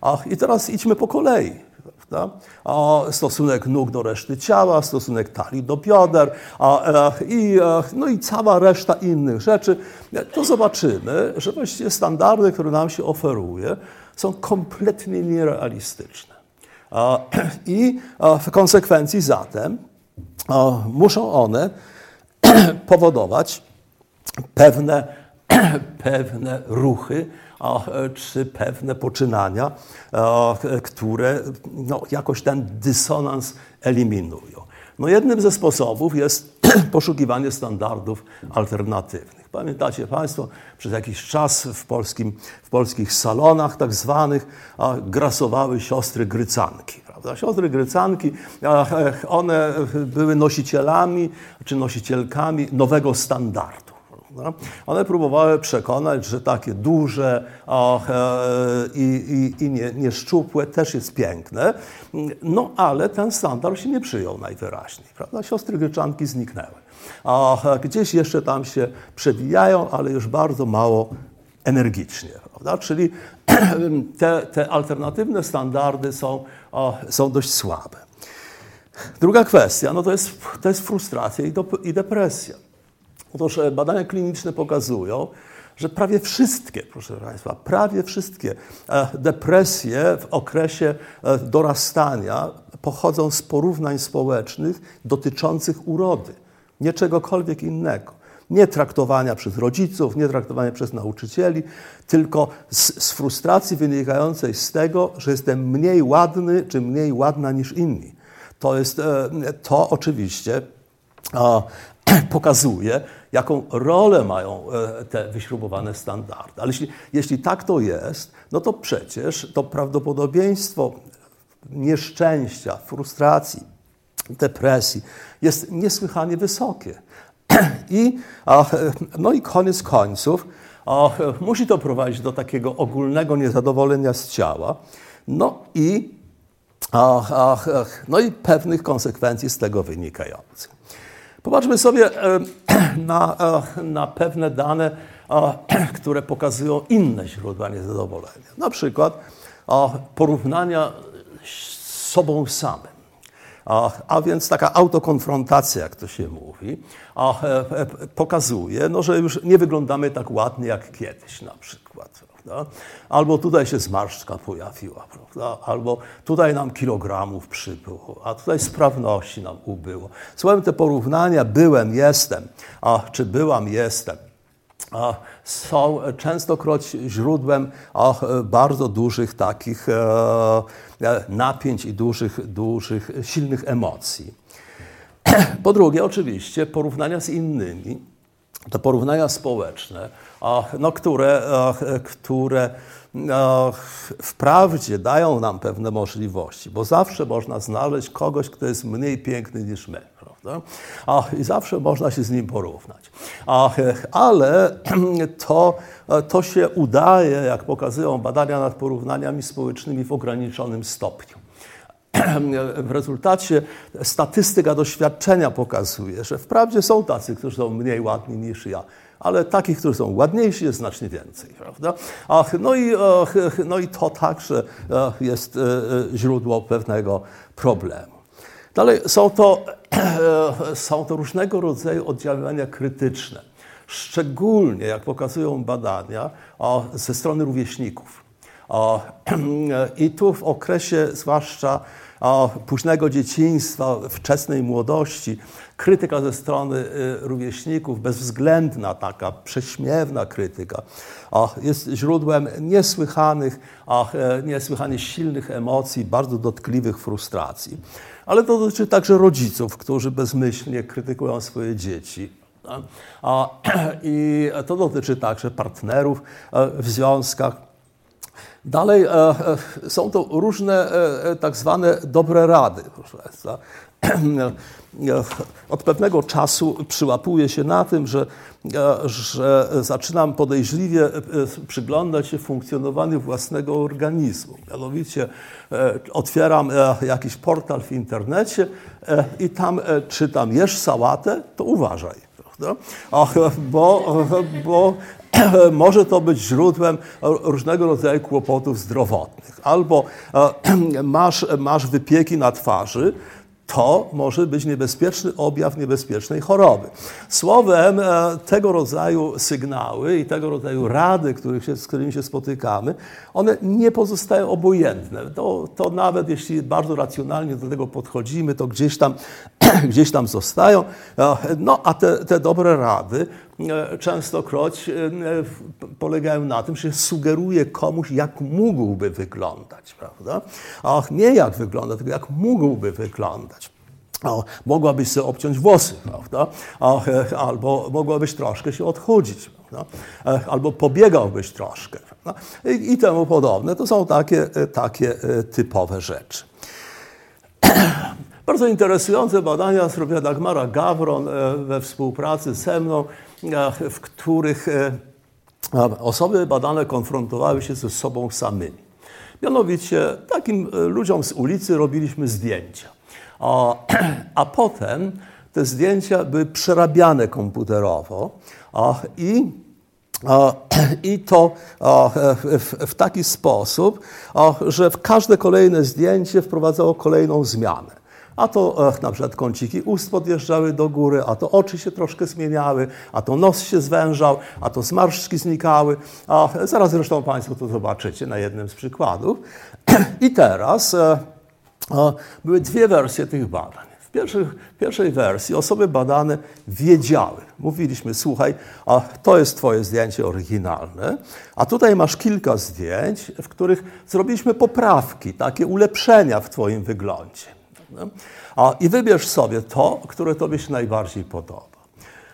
A, I teraz idźmy po kolei. Prawda? A, stosunek nóg do reszty ciała, stosunek talii do bioder a, a, e, i, e, no i cała reszta innych rzeczy, to zobaczymy, że właściwie standardy, które nam się oferuje, są kompletnie nierealistyczne. [clears throat] I w konsekwencji zatem muszą one [clears throat] powodować pewne, [clears throat] pewne ruchy czy pewne poczynania, które no, jakoś ten dysonans eliminują. No jednym ze sposobów jest [clears throat] poszukiwanie standardów alternatywnych. Pamiętacie Państwo, przez jakiś czas w, polskim, w polskich salonach tak zwanych grasowały siostry grycanki. Prawda? Siostry grycanki, one były nosicielami czy nosicielkami nowego standardu. One próbowały przekonać, że takie duże e, i, i, nie, nieszczupłe też jest piękne, no ale ten standard się nie przyjął najwyraźniej. Prawda? Siostry gryczanki zniknęły. A gdzieś jeszcze tam się przewijają, ale już bardzo mało energicznie. Prawda? Czyli [clears throat] te, te alternatywne standardy są, są dość słabe. Druga kwestia no to, jest, to jest frustracja i, do, i depresja. Otóż e, badania kliniczne pokazują, że prawie wszystkie, proszę Państwa, prawie wszystkie e, depresje w okresie e, dorastania pochodzą z porównań społecznych dotyczących urody, nie czegokolwiek innego. Nie traktowania przez rodziców, nie traktowania przez nauczycieli, tylko z, z frustracji wynikającej z tego, że jestem mniej ładny czy mniej ładna niż inni. To jest to oczywiście [clears throat] pokazuje, jaką rolę mają e, te wyśrubowane standardy. Ale jeśli, jeśli tak to jest, no to przecież to prawdopodobieństwo nieszczęścia, frustracji, depresji jest niesłychanie wysokie. [clears throat] I, no i koniec końców musi to prowadzić do takiego ogólnego niezadowolenia z ciała, no i, no i pewnych konsekwencji z tego wynikających. Popatrzmy sobie [clears throat] na, na pewne dane, [clears throat] które pokazują inne źródła niezadowolenia. Na przykład porównania z sobą samym. A więc taka autokonfrontacja, jak to się mówi, e, pokazuje, no, że już nie wyglądamy tak ładnie jak kiedyś na przykład. Prawda? Albo tutaj się zmarszczka pojawiła, prawda? albo tutaj nam kilogramów przybyło, a tutaj sprawności nam ubyło. Słowem te porównania byłem, jestem, a czy byłam, jestem, są częstokroć źródłem bardzo dużych takich e, e, napięć i dużych, dużych, silnych emocji. [clears throat] Po drugie, oczywiście, porównania z innymi te porównania społeczne, no, które, które wprawdzie dają nam pewne możliwości, bo zawsze można znaleźć kogoś, kto jest mniej piękny niż my. Prawda? I zawsze można się z nim porównać. Ale [clears throat] to, to się udaje, jak pokazują badania nad porównaniami społecznymi, w ograniczonym stopniu. [clears throat] W rezultacie statystyka doświadczenia pokazuje, że wprawdzie są tacy, którzy są mniej ładni niż ja, ale takich, którzy są ładniejsi, jest znacznie więcej. Prawda? Ach, no, i, no i to także jest e, e, źródło pewnego problemu. Dalej są to, są to różnego rodzaju oddziaływania krytyczne, szczególnie, jak pokazują badania, ze strony rówieśników. [clears throat] I tu w okresie zwłaszcza późnego dzieciństwa, wczesnej młodości, krytyka ze strony y, rówieśników, bezwzględna taka, prześmiewna krytyka, jest źródłem niesłychanych, e, niesłychanie silnych emocji, bardzo dotkliwych frustracji. Ale to dotyczy także rodziców, którzy bezmyślnie krytykują swoje dzieci. [clears throat] I to dotyczy także partnerów e, w związkach, Dalej e, e, są to różne e, tak zwane dobre rady. Państwa. [clears throat] Od pewnego czasu przyłapuję się na tym, że, że zaczynam podejrzliwie przyglądać się funkcjonowaniu własnego organizmu. Mianowicie otwieram jakiś portal w internecie i tam czytam, jesz sałatę, to uważaj. Bo, bo [clears throat] może to być źródłem różnego rodzaju kłopotów zdrowotnych. Albo e, [clears throat] masz, masz wypieki na twarzy, to może być niebezpieczny objaw niebezpiecznej choroby. Słowem, e, tego rodzaju sygnały i tego rodzaju rady, których się, z którymi się spotykamy, one nie pozostają obojętne. To, to nawet jeśli bardzo racjonalnie do tego podchodzimy, to gdzieś tam, [clears throat] gdzieś tam zostają. E, no a te, te dobre rady częstokroć e, polegają na tym, że sugeruje komuś, jak mógłby wyglądać, prawda? Ach, nie jak wygląda, tylko jak mógłby wyglądać. O, mogłabyś sobie obciąć włosy, prawda? E, albo mogłabyś troszkę się odchudzić, prawda? albo pobiegałbyś troszkę. I, I temu podobne. To są takie, takie typowe rzeczy. [clears throat] Bardzo interesujące badania zrobiła Dagmara Gawron we współpracy ze mną w których e, osoby badane konfrontowały się ze sobą samymi. Mianowicie takim e, ludziom z ulicy robiliśmy zdjęcia. A, [clears throat] a potem te zdjęcia były przerabiane komputerowo a, i, [clears throat] i to w taki sposób, że w każde kolejne zdjęcie wprowadzało kolejną zmianę a to na przykład kąciki ust podjeżdżały do góry, a to oczy się troszkę zmieniały, a to nos się zwężał, a to zmarszczki znikały. A zaraz zresztą Państwo to zobaczycie na jednym z przykładów. [clears throat] I teraz e, były dwie wersje tych badań. W pierwszej, pierwszej wersji osoby badane wiedziały. Mówiliśmy, słuchaj, a to jest Twoje zdjęcie oryginalne, a tutaj masz kilka zdjęć, w których zrobiliśmy poprawki, takie ulepszenia w Twoim wyglądzie. A, I wybierz sobie to, które Tobie się najbardziej podoba.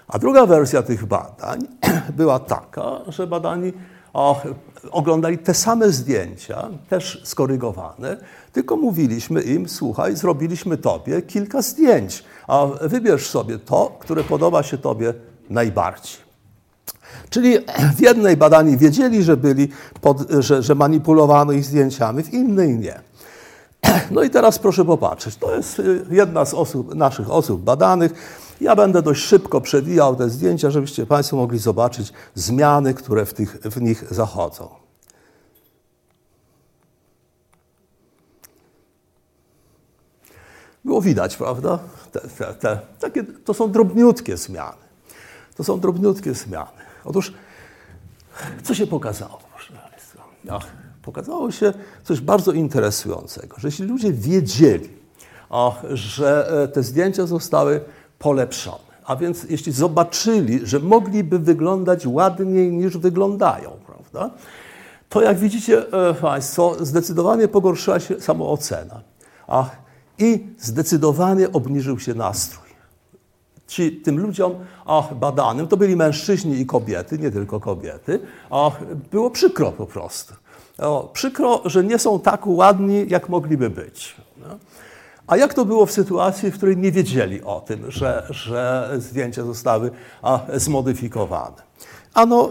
A druga wersja tych badań [clears throat] była taka, że badani o, oglądali te same zdjęcia, też skorygowane, tylko mówiliśmy im, słuchaj, zrobiliśmy Tobie kilka zdjęć, a wybierz sobie to, które podoba się Tobie najbardziej. Czyli [clears throat] w jednej badani wiedzieli, że, byli pod, że, że manipulowano ich zdjęciami, w innej nie. No i teraz proszę popatrzeć. To jest y, jedna z osób, naszych osób badanych. Ja będę dość szybko przewijał te zdjęcia, żebyście Państwo mogli zobaczyć zmiany, które w, tych, w nich zachodzą. Było widać, prawda? Te, te, te, takie, to są drobniutkie zmiany. To są drobniutkie zmiany. Otóż, co się pokazało, proszę Państwa? Ach, pokazało się coś bardzo interesującego, że jeśli ludzie wiedzieli, że e, te zdjęcia zostały polepszone, a więc jeśli zobaczyli, że mogliby wyglądać ładniej niż wyglądają, prawda? to jak widzicie e, Państwo, zdecydowanie pogorszyła się samoocena a, i zdecydowanie obniżył się nastrój. ci, tym ludziom badanym, to byli mężczyźni i kobiety, nie tylko kobiety, było przykro po prostu. O, przykro, że nie są tak ładni, jak mogliby być. No. A jak to było w sytuacji, w której nie wiedzieli o tym, że, że zdjęcia zostały a, zmodyfikowane? Ano,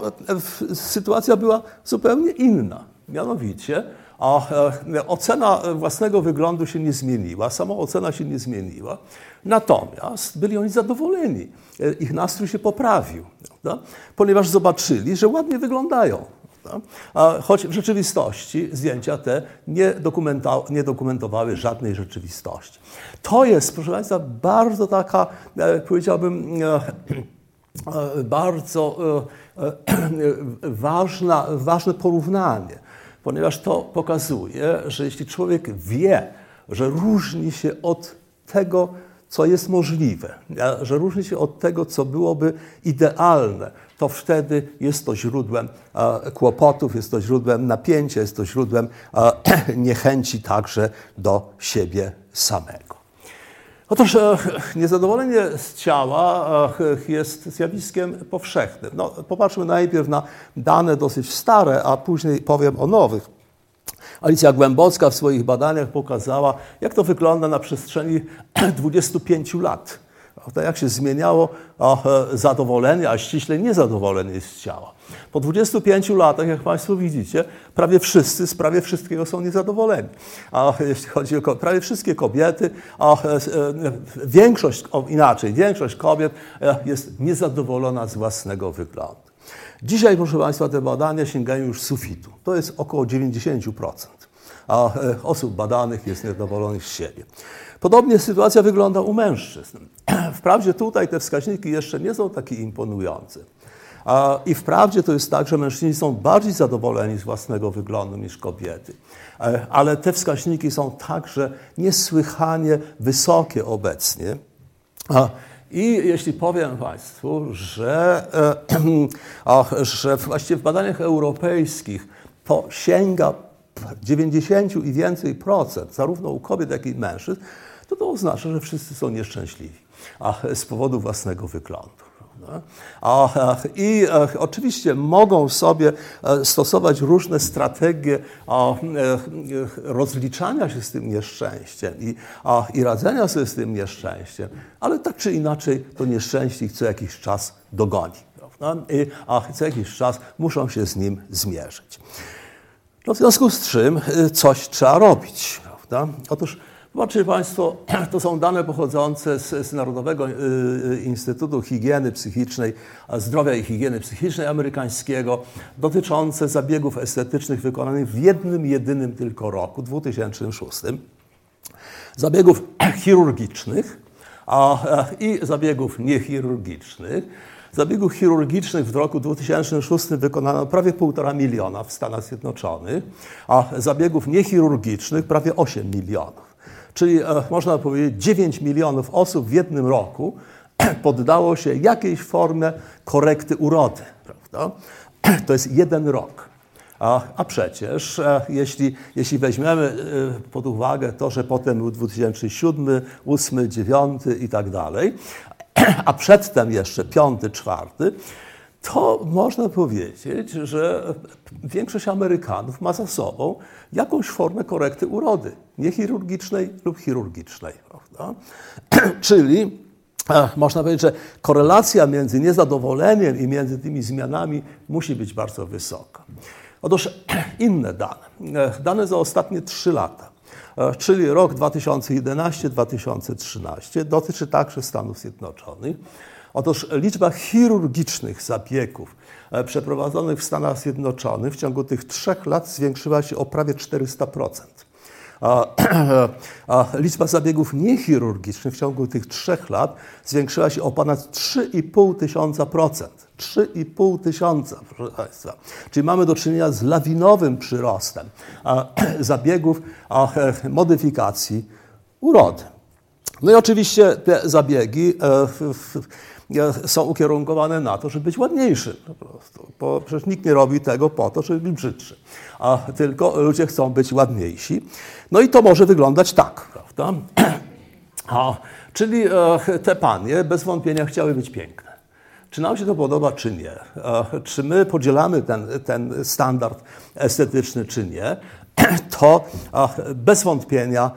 sytuacja była zupełnie inna. Mianowicie, a e, ocena własnego wyglądu się nie zmieniła, sama ocena się nie zmieniła. Natomiast byli oni zadowoleni. E, ich nastrój się poprawił, prawda? ponieważ zobaczyli, że ładnie wyglądają. Choć w rzeczywistości zdjęcia te nie, nie, dokumentowały żadnej rzeczywistości. To jest, proszę Państwa, bardzo taka, e, powiedziałbym, bardzo ważna, ważne porównanie ponieważ to pokazuje, że jeśli człowiek wie, że różni się od tego, co jest możliwe, że różni się od tego, co byłoby idealne, to wtedy jest to źródłem kłopotów, jest to źródłem napięcia, jest to źródłem [clears throat] niechęci także do siebie samego. Otóż e, niezadowolenie z ciała e, jest zjawiskiem powszechnym. No, popatrzmy najpierw na dane dosyć stare, a później powiem o nowych. Alicja Głębocka w swoich badaniach pokazała, jak to wygląda na przestrzeni [clears throat] 25 lat. Jak się zmieniało e, zadowolenie, a ściśle niezadowolenie z ciała. Po 25 latach, jak Państwo widzicie, prawie wszyscy z prawie wszystkiego są niezadowoleni. A jeśli chodzi o prawie wszystkie kobiety, a e, e, większość, inaczej, większość kobiet jest niezadowolona z własnego wyglądu. Dzisiaj, proszę Państwa, te badania sięgają już sufitu. To jest około 90%. A osób badanych jest niezadowolonych z siebie. Podobnie sytuacja wygląda u mężczyzn. [clears throat] Wprawdzie tutaj te wskaźniki jeszcze nie są takie imponujące. I wprawdzie to jest tak, że mężczyźni są bardziej zadowoleni z własnego wyglądu niż kobiety. E, ale te wskaźniki są także niesłychanie wysokie obecnie. I jeśli powiem Państwu, że, e, [clears throat] że właściwie w badaniach europejskich to sięga 90 i więcej procent, zarówno u kobiet, jak i mężczyzn, to to oznacza, że wszyscy są nieszczęśliwi a z powodu własnego wyglądu. A, I a, oczywiście mogą sobie e, stosować różne strategie e, rozliczania się z tym nieszczęściem i, i radzenia sobie z tym nieszczęściem, ale tak czy inaczej to nieszczęście ich co jakiś czas dogoni. I, a co jakiś czas muszą się z nim zmierzyć. No w związku z czym e, coś trzeba robić. Prawda? Otóż Zobaczcie Państwo, [clears throat] to są dane pochodzące z, z, Narodowego y, y, Instytutu Higieny Psychicznej, Zdrowia i Higieny Psychicznej amerykańskiego, dotyczące zabiegów estetycznych wykonanych w jednym, jedynym tylko roku, 2006. Zabiegów [clears throat] chirurgicznych a, i zabiegów niechirurgicznych. Zabiegów chirurgicznych w roku 2006 wykonano prawie 1,5 miliona w Stanach Zjednoczonych, a zabiegów niechirurgicznych prawie 8 milionów. Czyli e, można powiedzieć 9 milionów osób w jednym roku [clears throat] poddało się jakiejś formie korekty urody. Prawda? [clears throat] To jest jeden rok. A, a przecież, e, jeśli, jeśli weźmiemy e, pod uwagę to, że potem był 2007, 2008, 2009 i tak dalej, [clears throat] a przedtem jeszcze piąty, czwarty, to można powiedzieć, że większość Amerykanów ma za sobą jakąś formę korekty urody, niechirurgicznej lub chirurgicznej. [clears throat] Czyli można powiedzieć, że korelacja między niezadowoleniem i między tymi zmianami musi być bardzo wysoka. Otóż [clears throat] inne dane, dane za ostatnie trzy lata, czyli rok 2011-2013, dotyczy także Stanów Zjednoczonych. Otóż liczba chirurgicznych zabiegów e, przeprowadzonych w Stanach Zjednoczonych w ciągu tych trzech lat zwiększyła się o prawie 400%. [clears throat] A, liczba zabiegów niechirurgicznych w ciągu tych trzech lat zwiększyła się o ponad 3,5 tysiąca procent. 3,5 tysiąca, proszę Państwa. Czyli mamy do czynienia z lawinowym przyrostem [clears throat] zabiegów a, modyfikacji urody. No i oczywiście te zabiegi e, są ukierunkowane na to, żeby być ładniejszy po prostu. Bo przecież nikt nie robi tego po to, żeby być brzydszy, a tylko ludzie chcą być ładniejsi. No i to może wyglądać tak, prawda? [clears throat] A Czyli te panie bez wątpienia chciały być piękne. Czy nam się to podoba, czy nie? Czy my podzielamy ten, ten standard estetyczny, czy nie? [clears throat] To bez wątpienia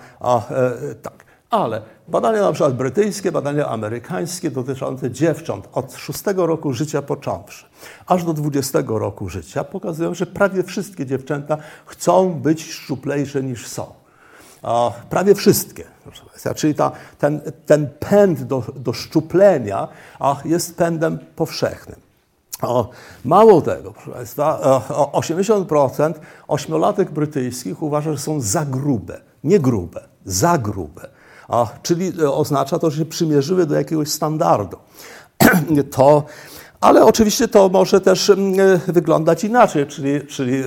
tak. Ale badania na przykład brytyjskie, badania amerykańskie dotyczące dziewcząt od 6 roku życia począwszy, aż do 20 roku życia pokazują, że prawie wszystkie dziewczęta chcą być szczuplejsze niż są. Prawie wszystkie. Czyli ta, ten, ten pęd do, do szczuplenia jest pędem powszechnym. O, mało tego, proszę Państwa, 80% ośmiolatek brytyjskich uważa, że są za grube. Nie grube, za grube. A, czyli e, oznacza to, że się przymierzyły do jakiegoś standardu. [clears throat] To ale oczywiście to może też mm, e, wyglądać inaczej, czyli, czyli e,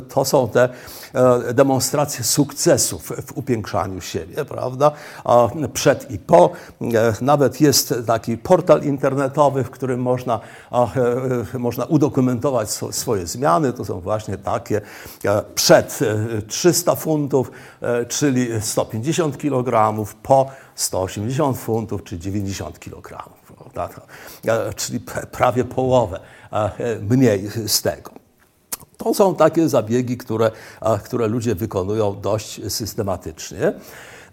to są te e, demonstracje sukcesów w upiększaniu siebie, prawda? Przed i po. Nawet jest taki portal internetowy, w którym można, można udokumentować swoje zmiany. To są właśnie takie przed 300 funtów, czyli 150 kg, po 180 funtów, czy 90 kg prawda? czyli prawie połowę mniej z tego. To są takie zabiegi, które, które ludzie wykonują dość systematycznie,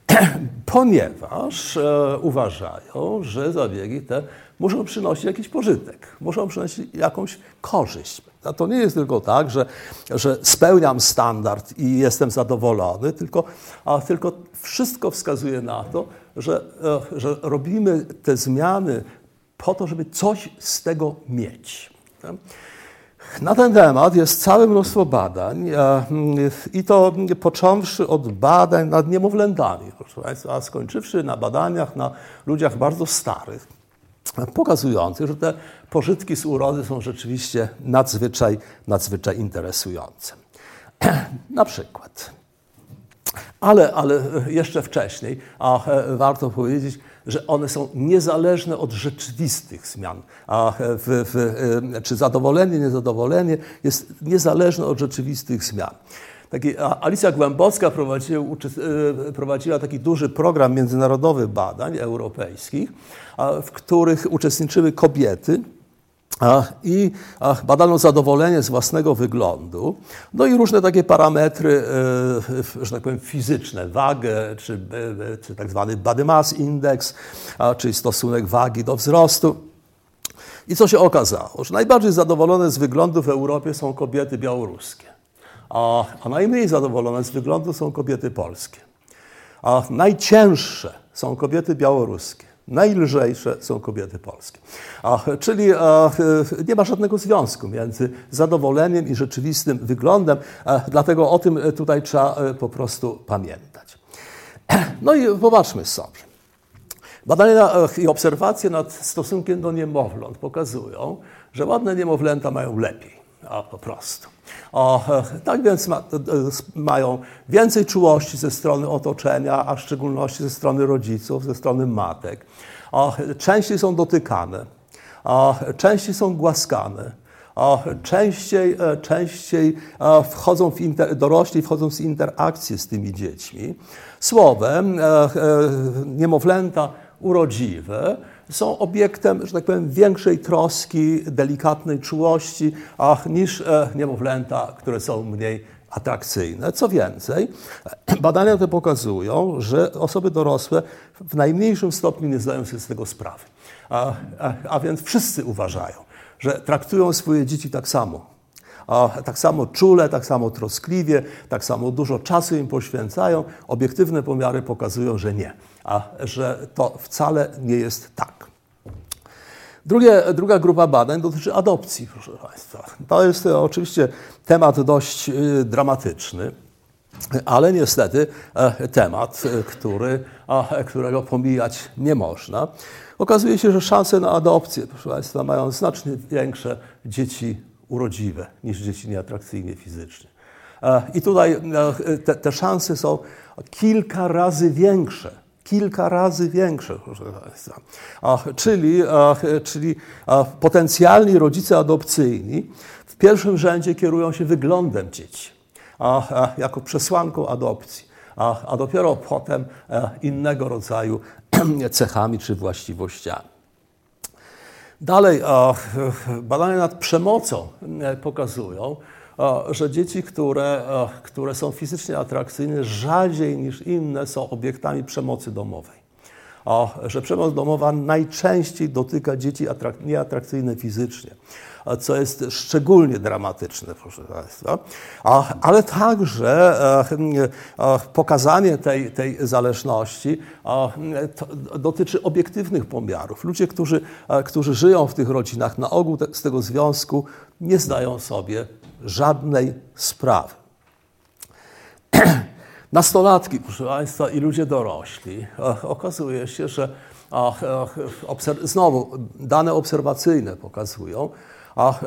[clears throat] ponieważ e, uważają, że zabiegi te muszą przynosić jakiś pożytek, muszą przynosić jakąś korzyść. A to nie jest tylko tak, że, że spełniam standard i jestem zadowolony, tylko, a tylko wszystko wskazuje na to, że, e, że robimy te zmiany po to, żeby coś z tego mieć. Na ten temat jest całe mnóstwo badań i to począwszy od badań nad niemowlętami, proszę Państwa, a skończywszy na badaniach na ludziach bardzo starych, pokazujących, że te pożytki z urody są rzeczywiście nadzwyczaj, nadzwyczaj interesujące. [clears throat] Na przykład. Ale, ale jeszcze wcześniej, a e, warto powiedzieć, że one są niezależne od rzeczywistych zmian. A w, w, czy zadowolenie, niezadowolenie jest niezależne od rzeczywistych zmian. Taki, Alicja Głębocka prowadziła, e, prowadziła taki duży program międzynarodowych badań europejskich, w których uczestniczyły kobiety, i badano zadowolenie z własnego wyglądu, no i różne takie parametry, e, że tak powiem, fizyczne, wagę, czy, e, czy tak zwany body mass index, czyli stosunek wagi do wzrostu. I co się okazało? Że najbardziej zadowolone z wyglądu w Europie są kobiety białoruskie, a, a najmniej zadowolone z wyglądu są kobiety polskie. A najcięższe są kobiety białoruskie. Najlżejsze są kobiety polskie. A, czyli a, nie ma żadnego związku między zadowoleniem i rzeczywistym wyglądem, a, dlatego o tym tutaj trzeba e, po prostu pamiętać. [clears throat] No i popatrzmy sobie. Badania i obserwacje nad stosunkiem do niemowląt pokazują, że ładne niemowlęta mają lepiej, a po prostu. O, tak więc ma, mają więcej czułości ze strony otoczenia, a w szczególności ze strony rodziców, ze strony matek. O, częściej są dotykane, o, częściej są głaskane. O, częściej, e, częściej e, wchodzą w inter, dorośli wchodzą w interakcje z tymi dziećmi. Słowem, e, niemowlęta urodziwe są obiektem, że tak powiem, większej troski, delikatnej czułości ach, niż e, niemowlęta, które są mniej atrakcyjne. Co więcej, [clears throat] badania te pokazują, że osoby dorosłe w najmniejszym stopniu nie zdają sobie z tego sprawy. A, a, a więc wszyscy uważają, że traktują swoje dzieci tak samo. A, tak samo czule, tak samo troskliwie, tak samo dużo czasu im poświęcają. Obiektywne pomiary pokazują, że nie a że to wcale nie jest tak. Drugie, druga grupa badań dotyczy adopcji, proszę Państwa. To jest e, oczywiście temat dość e, dramatyczny, ale niestety e, temat, który, którego pomijać nie można. Okazuje się, że szanse na adopcję, proszę Państwa, mają znacznie większe dzieci urodziwe niż dzieci nieatrakcyjnie fizycznie. I tutaj te, te szanse są kilka razy większe kilka razy większe. Czyli, czyli potencjalni rodzice adopcyjni w pierwszym rzędzie kierują się wyglądem dzieci, jako przesłanką adopcji, a, dopiero potem e, innego rodzaju [clears throat] cechami czy właściwościami. Dalej, badania nad przemocą pokazują, że dzieci, które, które są fizycznie atrakcyjne, rzadziej niż inne są obiektami przemocy domowej że przemoc domowa najczęściej dotyka dzieci nieatrakcyjne fizycznie, co jest szczególnie dramatyczne, proszę Państwa, ale także e, pokazanie tej, tej zależności dotyczy obiektywnych pomiarów. Ludzie, którzy, którzy żyją w tych rodzinach, na ogół z tego związku nie zdają sobie żadnej sprawy. [clears throat] Nastolatki, proszę Państwa, i ludzie dorośli, okazuje się, że znowu dane obserwacyjne pokazują,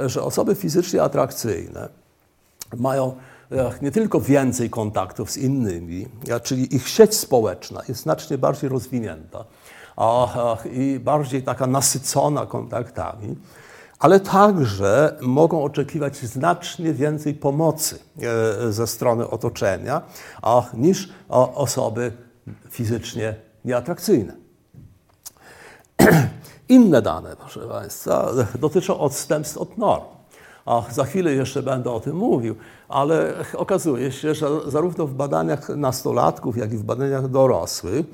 że osoby fizycznie atrakcyjne mają nie tylko więcej kontaktów z innymi, czyli ich sieć społeczna jest znacznie bardziej rozwinięta i bardziej taka nasycona kontaktami, ale także mogą oczekiwać znacznie więcej pomocy e, ze strony otoczenia niż osoby fizycznie nieatrakcyjne. [clears throat] Inne dane, proszę Państwa, dotyczą odstępstw od norm. A za chwilę jeszcze będę o tym mówił, ale okazuje się, że zarówno w badaniach nastolatków, jak i w badaniach dorosłych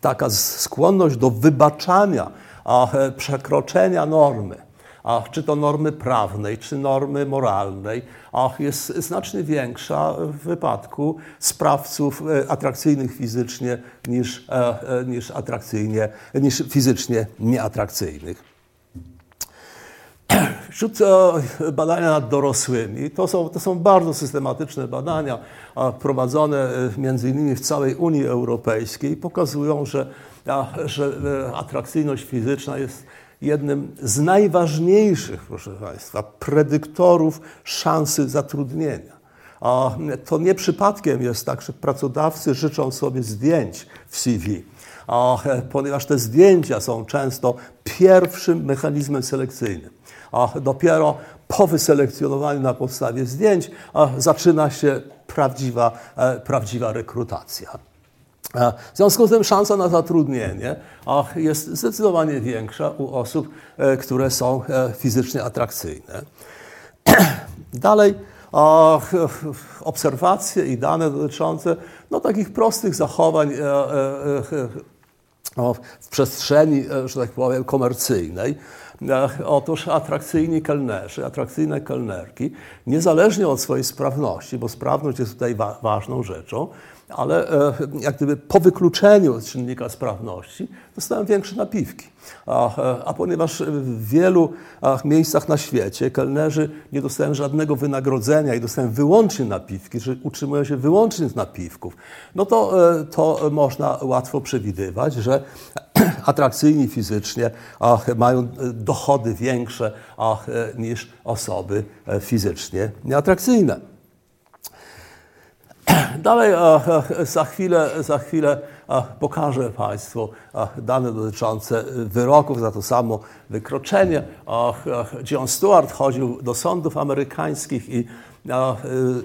taka skłonność do wybaczania E, przekroczenia normy, czy to normy prawnej, czy normy moralnej, jest znacznie większa w wypadku sprawców e, atrakcyjnych fizycznie niż, e, niż, atrakcyjnie, niż fizycznie nieatrakcyjnych. [clears throat] Wśród badania nad dorosłymi, to są, to są bardzo systematyczne badania prowadzone między innymi w całej Unii Europejskiej, pokazują, że że e, atrakcyjność fizyczna jest jednym z najważniejszych, proszę Państwa, predyktorów szansy zatrudnienia. A to nie przypadkiem jest tak, że pracodawcy życzą sobie zdjęć w CV, a, e, ponieważ te zdjęcia są często pierwszym mechanizmem selekcyjnym. A dopiero po wyselekcjonowaniu na podstawie zdjęć zaczyna się prawdziwa, e, prawdziwa rekrutacja. W związku z tym szansa na zatrudnienie jest zdecydowanie większa u osób, e, które są e, fizycznie atrakcyjne. [clears throat] Dalej obserwacje i dane dotyczące no, takich prostych zachowań e, w przestrzeni, że tak powiem, komercyjnej. Otóż atrakcyjni kelnerzy, atrakcyjne kelnerki, niezależnie od swojej sprawności, bo sprawność jest tutaj wa ważną rzeczą, ale e, jak gdyby po wykluczeniu czynnika sprawności dostałem większe napiwki. A, e, a, ponieważ w wielu miejscach na świecie kelnerzy nie dostają żadnego wynagrodzenia i dostają wyłącznie napiwki, że utrzymują się wyłącznie z napiwków, no to, e, to można łatwo przewidywać, że [clears throat] atrakcyjni fizycznie mają dochody większe niż osoby fizycznie nieatrakcyjne. [clears throat] Dalej za chwilę, za chwilę pokażę Państwu dane dotyczące wyroków za to samo wykroczenie. John Stewart chodził do sądów amerykańskich i,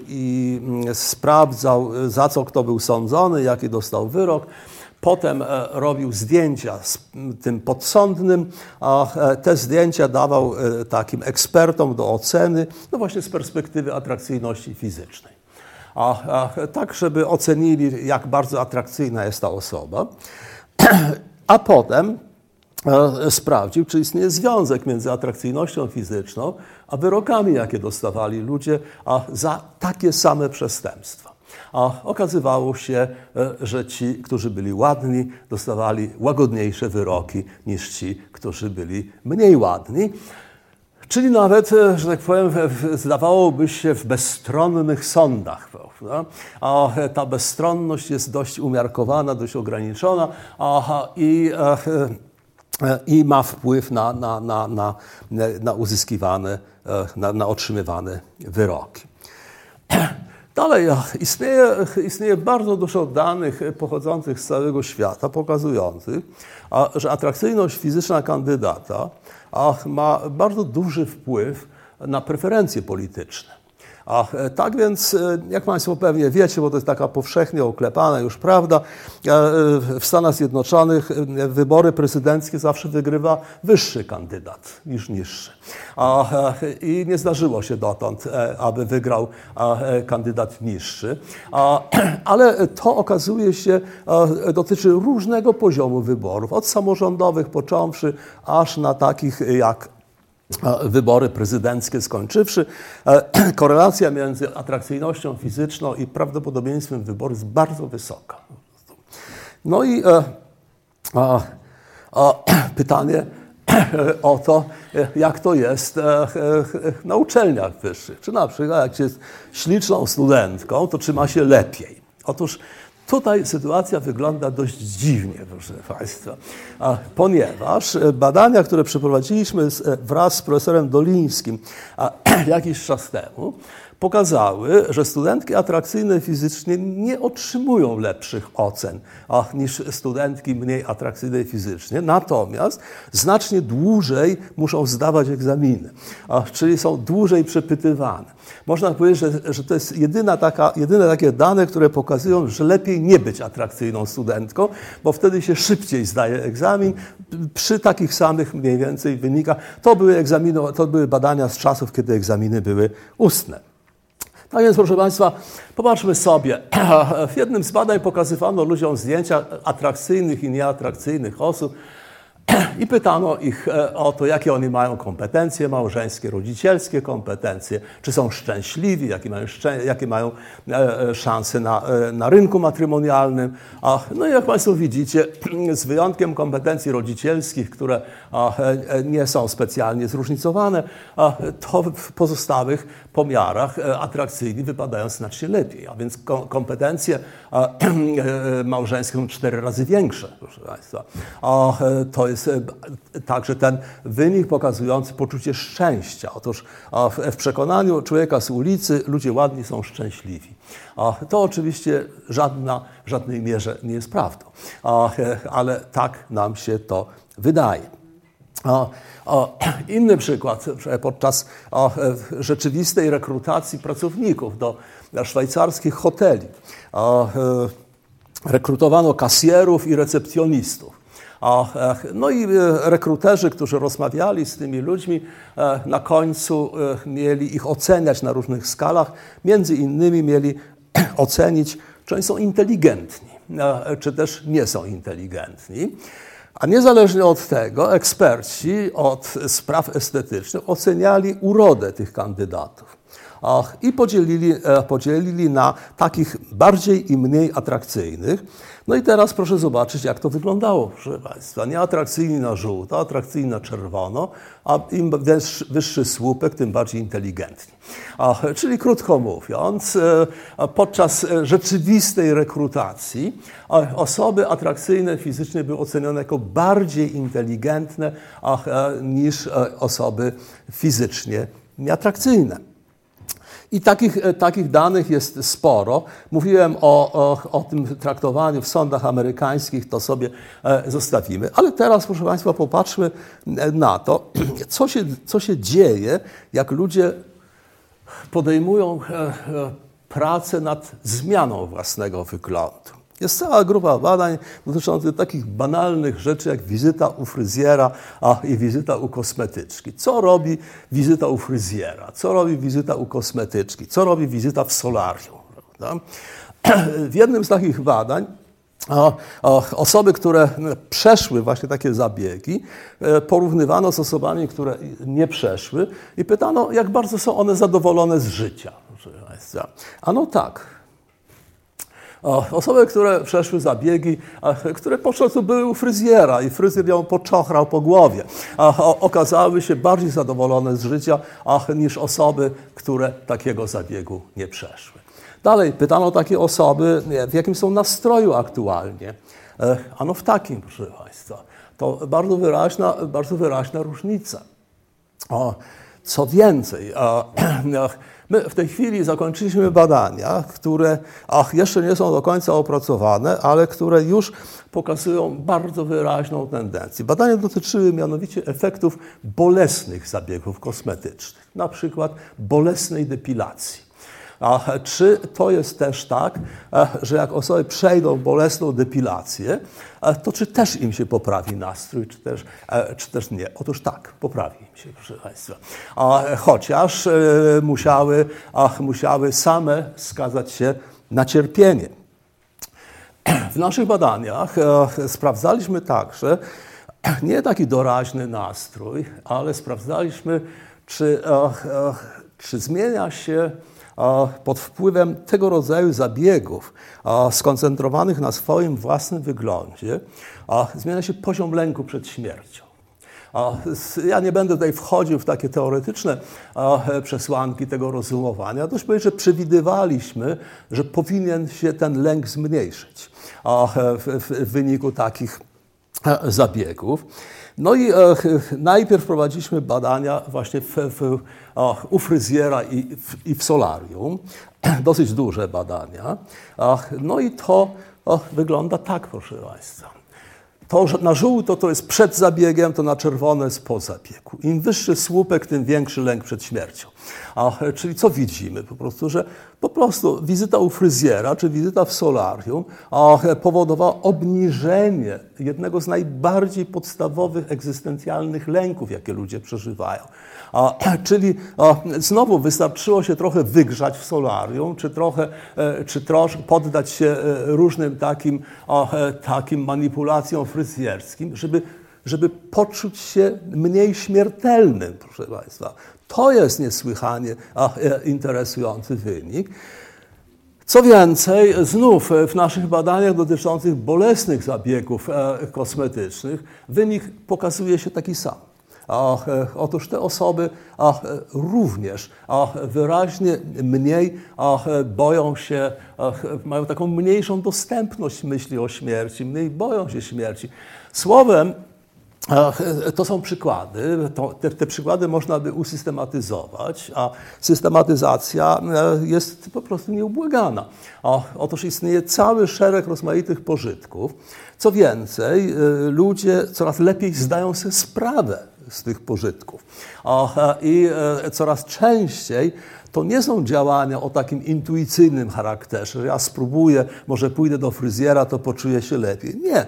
i sprawdzał, za co kto był sądzony, jaki dostał wyrok. Potem e, robił zdjęcia z tym podsądnym, a e, te zdjęcia dawał e, takim ekspertom do oceny, no właśnie z perspektywy atrakcyjności fizycznej a, a, tak, żeby ocenili, jak bardzo atrakcyjna jest ta osoba. [clears throat] A potem e, sprawdził, czy istnieje związek między atrakcyjnością fizyczną a wyrokami, jakie dostawali ludzie a za takie same przestępstwa. A okazywało się, e, że ci, którzy byli ładni, dostawali łagodniejsze wyroki niż ci, którzy byli mniej ładni. Czyli nawet, e, że tak powiem, zdawałoby się w bezstronnych sądach. Prawda? A ta bezstronność jest dość umiarkowana, dość ograniczona aha, i, e, e, i ma wpływ na, na, na, na, na uzyskiwane, na, na otrzymywane wyroki. [clears throat] Dalej, istnieje, istnieje bardzo dużo danych pochodzących z całego świata, pokazujących, że atrakcyjność fizyczna kandydata ma bardzo duży wpływ na preferencje polityczne. A, tak więc, jak Państwo pewnie wiecie, bo to jest taka powszechnie oklepana już prawda, w Stanach Zjednoczonych wybory prezydenckie zawsze wygrywa wyższy kandydat niż niższy. A, I nie zdarzyło się dotąd, aby wygrał kandydat niższy. [clears throat] Ale to okazuje się, dotyczy różnego poziomu wyborów, od samorządowych począwszy, aż na takich jak wybory prezydenckie skończywszy, [clears throat] korelacja między atrakcyjnością fizyczną i prawdopodobieństwem wyboru jest bardzo wysoka. No i e, a, a, [clears throat] pytanie [clears throat] o to, jak to jest e, e, na uczelniach wyższych. Czy na przykład jak się jest śliczną studentką, to czy ma się lepiej? Otóż Tutaj sytuacja wygląda dość dziwnie, proszę Państwa, ponieważ badania, które przeprowadziliśmy wraz z profesorem Dolińskim [clears throat] jakiś czas temu, pokazały, że studentki atrakcyjne fizycznie nie otrzymują lepszych ocen niż studentki mniej atrakcyjne fizycznie, natomiast znacznie dłużej muszą zdawać egzaminy, czyli są dłużej przepytywane. Można powiedzieć, że, że to jest jedyna taka, jedyne takie dane, które pokazują, że lepiej nie być atrakcyjną studentką, bo wtedy się szybciej zdaje egzamin przy takich samych mniej więcej wynikach. To były, egzaminy, to były badania z czasów, kiedy egzaminy były ustne. Tak więc, proszę Państwa, popatrzmy sobie. [clears throat] W jednym z badań pokazywano ludziom zdjęcia atrakcyjnych i nieatrakcyjnych osób. I pytano ich e, o to, jakie oni mają kompetencje małżeńskie, rodzicielskie kompetencje, czy są szczęśliwi, jakie mają, szczę jakie mają e, e, szanse na, na rynku matrymonialnym. No i jak Państwo widzicie, [clears throat] z wyjątkiem kompetencji rodzicielskich, które nie są specjalnie zróżnicowane, to w pozostałych pomiarach atrakcyjni wypadają znacznie lepiej. A więc kompetencje [clears throat] małżeńskie są cztery razy większe, proszę Państwa. To jest jest także ten wynik pokazujący poczucie szczęścia. Otóż w przekonaniu człowieka z ulicy ludzie ładni są szczęśliwi. To oczywiście żadna, w żadnej mierze nie jest prawdą, ale tak nam się to wydaje. [clears throat] Inny przykład, podczas rzeczywistej rekrutacji pracowników do szwajcarskich hoteli rekrutowano kasjerów i recepcjonistów. No i e, rekruterzy, którzy rozmawiali z tymi ludźmi, e, na końcu e, mieli ich oceniać na różnych skalach. Między innymi mieli [clears throat] ocenić, czy oni są inteligentni, czy też nie są inteligentni. A niezależnie od tego, eksperci od spraw estetycznych oceniali urodę tych kandydatów i podzielili, podzielili na takich bardziej i mniej atrakcyjnych. No i teraz proszę zobaczyć, jak to wyglądało, proszę Państwa. Nie atrakcyjni na żółto, atrakcyjni na czerwono, a im wyższy słupek, tym bardziej inteligentni. A, czyli krótko mówiąc, e, podczas rzeczywistej rekrutacji osoby atrakcyjne fizycznie były ocenione jako bardziej inteligentne e, niż e, osoby fizycznie nieatrakcyjne. I takich, e, takich danych jest sporo. Mówiłem o, o, o tym traktowaniu w sądach amerykańskich, to sobie e, zostawimy. Ale teraz, proszę Państwa, popatrzmy e, na to, [clears throat] co się, co się dzieje, jak ludzie podejmują pracę nad zmianą własnego wyglądu. Jest cała grupa badań dotyczących takich banalnych rzeczy jak wizyta u fryzjera a, i wizyta u kosmetyczki. Co robi wizyta u fryzjera? Co robi wizyta u kosmetyczki? Co robi wizyta w solarium? Prawda? [clears throat] W jednym z takich badań osoby, które przeszły właśnie takie zabiegi, e, porównywano z osobami, które nie przeszły i pytano, jak bardzo są one zadowolone z życia. A no tak, Osoby, które przeszły zabiegi, które po prostu były u fryzjera i fryzjer ją poczochrał po głowie, okazały się bardziej zadowolone z życia niż osoby, które takiego zabiegu nie przeszły. Dalej pytano takie osoby, w jakim są nastroju aktualnie. Ano w takim, proszę Państwa. To bardzo wyraźna, bardzo wyraźna różnica. O, co więcej, [clears throat] My w tej chwili zakończyliśmy badania, które ach, jeszcze nie są do końca opracowane, ale które już pokazują bardzo wyraźną tendencję. Badania dotyczyły mianowicie efektów bolesnych zabiegów kosmetycznych, na przykład bolesnej depilacji. A czy to jest też tak, e, że jak osoby przejdą bolesną depilację, e, to czy też im się poprawi nastrój, czy też, e, czy też nie? Otóż tak, poprawi im się, proszę Państwa. Chociaż musiały, musiały same skazać się na cierpienie. W naszych badaniach sprawdzaliśmy także nie taki doraźny nastrój, ale sprawdzaliśmy, czy, czy zmienia się pod wpływem tego rodzaju zabiegów skoncentrowanych na swoim własnym wyglądzie, zmienia się poziom lęku przed śmiercią. Ja nie będę tutaj wchodził w takie teoretyczne przesłanki tego rozumowania. Dość powiedzieć, że przewidywaliśmy, że powinien się ten lęk zmniejszyć w wyniku takich zabiegów. No i e, najpierw prowadziliśmy badania właśnie w, w, u fryzjera i w, i w solarium, [clears throat] dosyć duże badania. No i to wygląda tak, proszę Państwa. To na żółto to jest przed zabiegiem, to na czerwono jest po zabiegu. Im wyższy słupek, tym większy lęk przed śmiercią. A, czyli co widzimy? Po prostu, że po prostu wizyta u fryzjera czy wizyta w solarium a, powodowała obniżenie jednego z najbardziej podstawowych egzystencjalnych lęków, jakie ludzie przeżywają. [clears throat] Czyli znowu wystarczyło się trochę wygrzać w solarium, czy trochę, e, czy troszkę poddać się e, różnym takim, e, takim manipulacjom fryzjerskim, żeby żeby poczuć się mniej śmiertelnym, proszę Państwa. To jest niesłychanie interesujący wynik. Co więcej, znów w naszych badaniach dotyczących bolesnych zabiegów kosmetycznych wynik pokazuje się taki sam. E, otóż te osoby również wyraźnie mniej boją się, mają taką mniejszą dostępność myśli o śmierci, mniej boją się śmierci. Słowem, to są przykłady. To, te, te, przykłady można by usystematyzować, a systematyzacja e, jest po prostu nieubłagana. Otóż istnieje cały szereg rozmaitych pożytków. Co więcej, e, ludzie coraz lepiej zdają sobie sprawę z tych pożytków. I e, coraz częściej to nie są działania o takim intuicyjnym charakterze, że ja spróbuję, może pójdę do fryzjera, to poczuję się lepiej. Nie.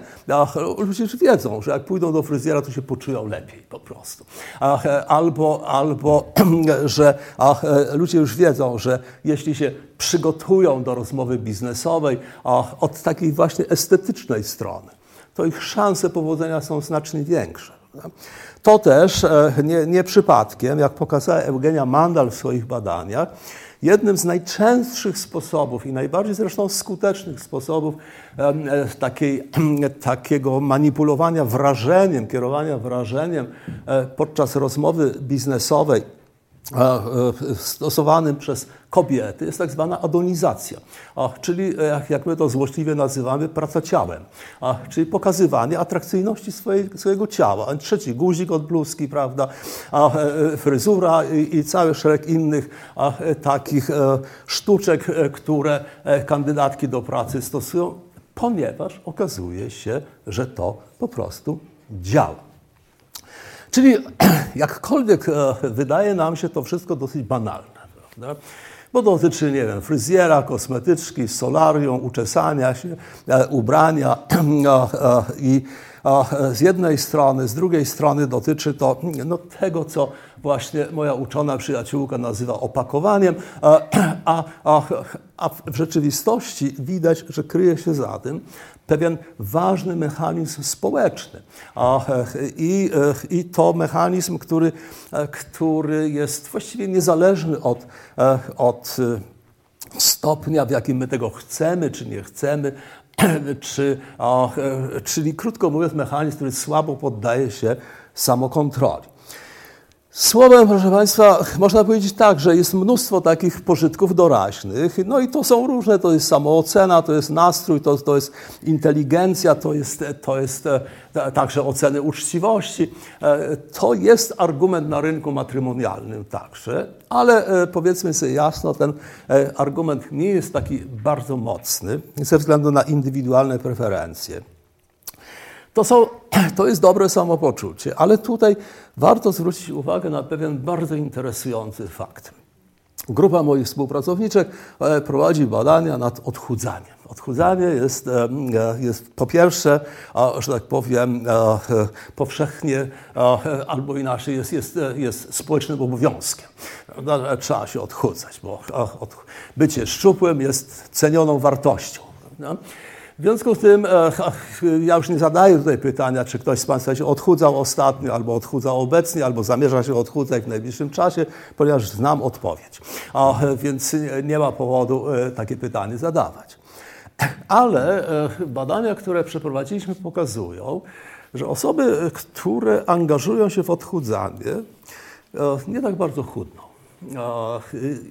Ludzie już wiedzą, że jak pójdą do fryzjera, to się poczują lepiej po prostu. Albo, albo [clears throat] że ludzie już wiedzą, że jeśli się przygotują do rozmowy biznesowej od takiej właśnie estetycznej strony, to ich szanse powodzenia są znacznie większe. To też e, nie, nie przypadkiem, jak pokazała Eugenia Mandal w swoich badaniach, jednym z najczęstszych sposobów i najbardziej zresztą skutecznych sposobów e, takiej, takiego manipulowania wrażeniem, kierowania wrażeniem e, podczas rozmowy biznesowej stosowanym przez kobiety jest tak zwana adonizacja, czyli e, jak my to złośliwie nazywamy, praca ciałem, czyli pokazywanie atrakcyjności swojego ciała. Trzeci guzik od bluzki, prawda, e, fryzura i cały szereg innych takich e, sztuczek, które kandydatki do pracy stosują, ponieważ okazuje się, że to po prostu działa. Czyli [clears throat] jakkolwiek wydaje nam się to wszystko dosyć banalne, prawda? bo dotyczy, nie wiem, fryzjera, kosmetyczki, solarium, uczesania się, e, ubrania [clears throat] i z jednej strony, z drugiej strony dotyczy to no, tego, co właśnie moja uczona przyjaciółka nazywa opakowaniem, [clears throat] a, a, a w rzeczywistości widać, że kryje się za tym pewien ważny mechanizm społeczny. I, i to mechanizm, który, który jest właściwie niezależny od, od stopnia, w jakim my tego chcemy czy nie chcemy, [clears throat] czy, czyli krótko mówiąc, mechanizm, który słabo poddaje się samokontroli. Słowem, proszę Państwa, można powiedzieć tak, że jest mnóstwo takich pożytków doraźnych, no i to są różne, to jest samoocena, to jest nastrój, to, to jest inteligencja, to jest, to jest e, także oceny uczciwości. E, to jest argument na rynku matrymonialnym także, ale e, powiedzmy sobie jasno, ten argument nie jest taki bardzo mocny ze względu na indywidualne preferencje. To, są, [clears throat] to jest dobre samopoczucie, ale tutaj warto zwrócić uwagę na pewien bardzo interesujący fakt. Grupa moich współpracowniczek e, prowadzi badania nad odchudzaniem. Odchudzanie jest, e, jest po pierwsze, że tak powiem, e, powszechnie albo inaczej jest, jest, jest społecznym obowiązkiem. Trzeba się odchudzać, bo bycie szczupłym jest cenioną wartością. W związku z tym e, ja już nie zadaję tutaj pytania, czy ktoś z Państwa się odchudzał ostatnio, albo odchudzał obecnie, albo zamierza się odchudzać w najbliższym czasie, ponieważ znam odpowiedź. A, więc nie ma powodu e, takie pytanie zadawać. Ale e, badania, które przeprowadziliśmy, pokazują, że osoby, które angażują się w odchudzanie, nie tak bardzo chudną.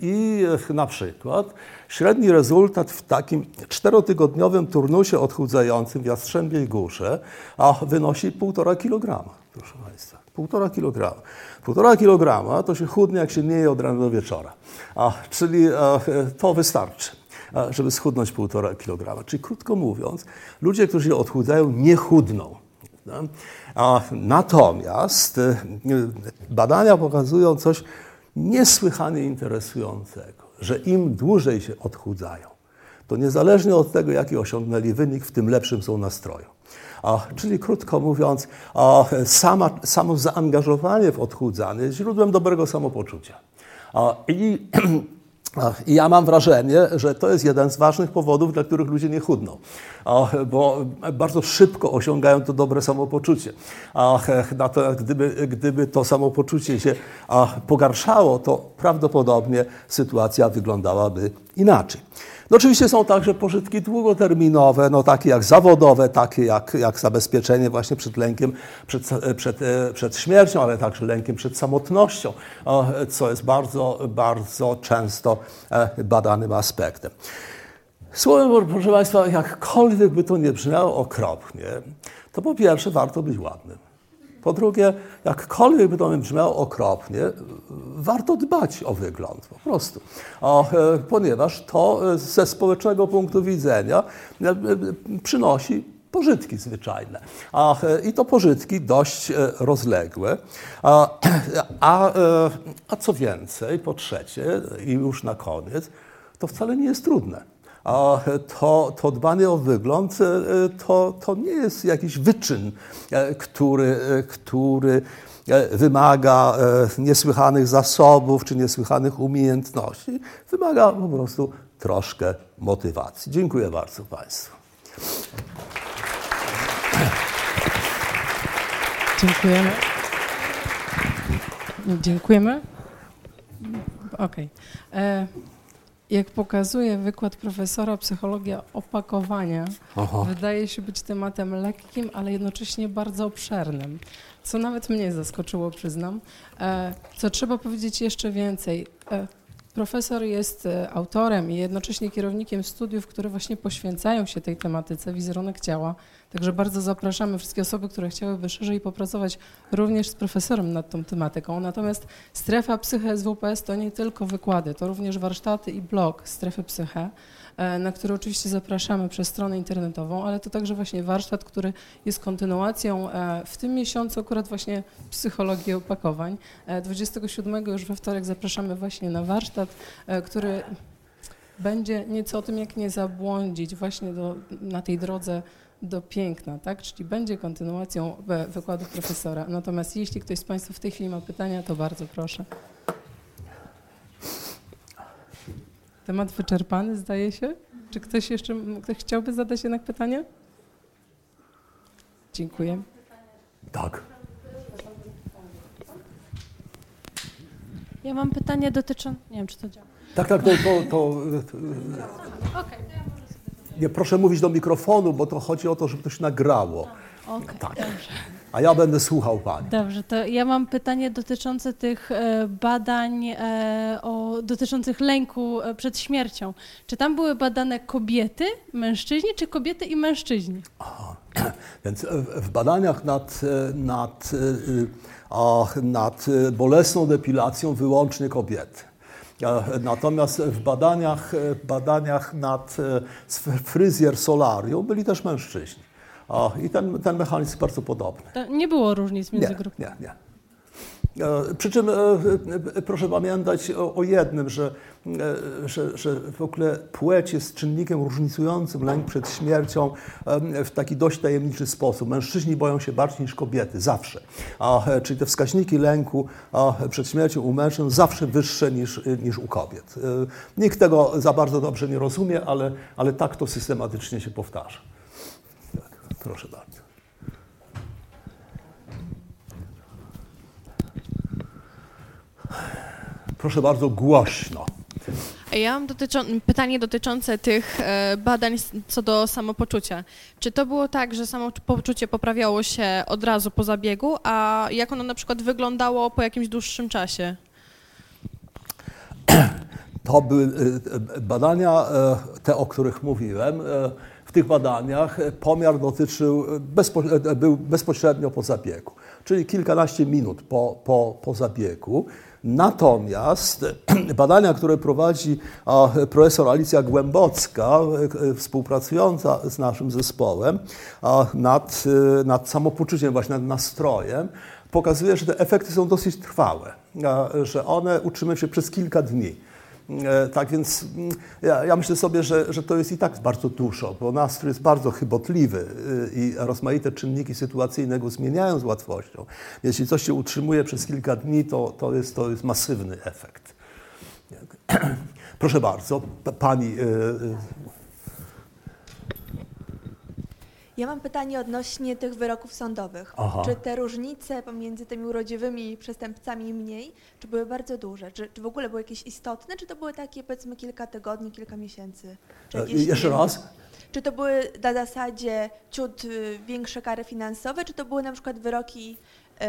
I na przykład średni rezultat w takim czterotygodniowym turnusie odchudzającym w Jastrzębiej Górze wynosi 1,5 kg, proszę Państwa. 1,5 kg. 1,5 kg to się chudnie, jak się nie je od rana do wieczora. A, czyli a, to wystarczy, a, żeby schudnąć 1,5 kg. Czyli krótko mówiąc, ludzie, którzy się odchudzają, nie chudną. A, natomiast e, badania pokazują coś niesłychanie interesującego, że im dłużej się odchudzają, to niezależnie od tego, jaki osiągnęli wynik, w tym lepszym są nastroju. A, czyli krótko mówiąc, a, sama, samo zaangażowanie w odchudzanie jest źródłem dobrego samopoczucia. A, I [clears throat] I ja mam wrażenie, że to jest jeden z ważnych powodów, dla których ludzie nie chudną, bo bardzo szybko osiągają to dobre samopoczucie. Natomiast gdyby, gdyby to samopoczucie się pogarszało, to prawdopodobnie sytuacja wyglądałaby inaczej. No oczywiście są także pożytki długoterminowe, no takie jak zawodowe, takie jak, jak zabezpieczenie właśnie przed lękiem przed, przed, przed śmiercią, ale także lękiem przed samotnością, co jest bardzo, bardzo często e, badanym aspektem. Słowem, proszę Państwa, jakkolwiek by to nie brzmiało okropnie, to po pierwsze warto być ładnym. Po drugie, jakkolwiek by to brzmiało okropnie, warto dbać o wygląd po prostu, o, e, ponieważ to e, ze społecznego punktu widzenia e, przynosi pożytki zwyczajne. A, I to pożytki dość rozległe. A, a, a co więcej, po trzecie, i już na koniec, to wcale nie jest trudne to, to dbanie o wygląd e, to, to nie jest jakiś wyczyn, e, który, e, który wymaga niesłychanych zasobów czy niesłychanych umiejętności. Wymaga po prostu troszkę motywacji. Dziękuję bardzo Państwu. Dziękujemy. Dziękujemy. Okej. Okay jak pokazuje wykład profesora psychologia opakowania, Aha. wydaje się być tematem lekkim, ale jednocześnie bardzo obszernym, co nawet mnie zaskoczyło, przyznam. E, co trzeba powiedzieć jeszcze więcej. E, Profesor jest e, autorem i jednocześnie kierownikiem studiów, które właśnie poświęcają się tej tematyce wizerunek ciała. Także bardzo zapraszamy wszystkie osoby, które chciałyby szerzej popracować również z profesorem nad tą tematyką. Natomiast strefa Psyche SWPS to nie tylko wykłady, to również warsztaty i blog Strefy Psyche. E, na który oczywiście zapraszamy przez stronę internetową, ale to także właśnie warsztat, który jest kontynuacją e, w tym miesiącu akurat właśnie psychologii opakowań. 27 e, już we wtorek zapraszamy właśnie na warsztat, który będzie nieco o tym, jak nie zabłądzić właśnie do, na tej drodze do piękna, tak? Czyli będzie kontynuacją wykładów profesora. Natomiast jeśli ktoś z Państwa w tej chwili ma pytania, to bardzo proszę. Temat wyczerpany, zdaje się. Czy ktoś jeszcze ktoś chciałby zadać jednak pytanie? Dziękuję. Tak. Ja mam pytanie dotyczące. Nie wiem, czy to działa. Tak, tak, to. to, to, to... Okay, nie, proszę mówić do mikrofonu, bo to chodzi o to, żeby to się nagrało. Okay, tak. Dobrze. A ja będę słuchał Pani. Dobrze, to ja mam pytanie dotyczące tych e, badań e, o, dotyczących lęku e, przed śmiercią. Czy tam były badane kobiety, mężczyźni, czy kobiety i mężczyźni? Aha. [clears throat] Więc w badaniach nad, nad, nad bolesną depilacją wyłącznie kobiety. Natomiast w badaniach, badaniach nad fryzjer solarium byli też mężczyźni. I ten, ten mechanizm jest bardzo podobny. Nie było różnic między nie, grupami? Nie, nie. Przy czym proszę pamiętać o, o jednym, że, że, że, w ogóle płeć jest czynnikiem różnicującym lęk przed śmiercią w taki dość tajemniczy sposób. Mężczyźni boją się bardziej niż kobiety, zawsze. A, czyli te wskaźniki lęku przed śmiercią u mężczyzn zawsze wyższe niż, niż u kobiet. Nikt tego za bardzo dobrze nie rozumie, ale, ale tak to systematycznie się powtarza. Tak, proszę bardzo. Proszę bardzo, głośno. Ja mam dotyczą- pytanie dotyczące tych e, badań co do samopoczucia. Czy to było tak, że samopoczucie poprawiało się od razu po zabiegu, a jak ono na przykład wyglądało po jakimś dłuższym czasie? To były e, badania, e, te o których mówiłem. W tych badaniach pomiar dotyczył, bezpo, był bezpośrednio po zabiegu, czyli kilkanaście minut po, po, po zabiegu. Natomiast [clears throat] badania, które prowadzi profesor Alicja Głębocka, e, współpracująca z naszym zespołem nad, e, nad samopoczuciem, właśnie nad nastrojem, pokazuje, że te efekty są dosyć trwałe, że one utrzymują się przez kilka dni. E, tak więc mm, ja, ja, myślę sobie, że, że to jest i tak bardzo dużo, bo nastrój jest bardzo chybotliwy y, i rozmaite czynniki sytuacyjne go zmieniają z łatwością. Jeśli coś się utrzymuje przez kilka dni, to, to, jest, to jest masywny efekt. [clears throat] Proszę bardzo, pani Ja mam pytanie odnośnie tych wyroków sądowych. Aha. Czy te różnice pomiędzy tymi urodziwymi przestępcami mniej, czy były bardzo duże? Czy, czy w ogóle były jakieś istotne, czy to były takie powiedzmy kilka tygodni, kilka miesięcy? Czy e, jakieś, Jeszcze raz? Czy to były na zasadzie ciut y, większe kary finansowe, czy to były na przykład wyroki y,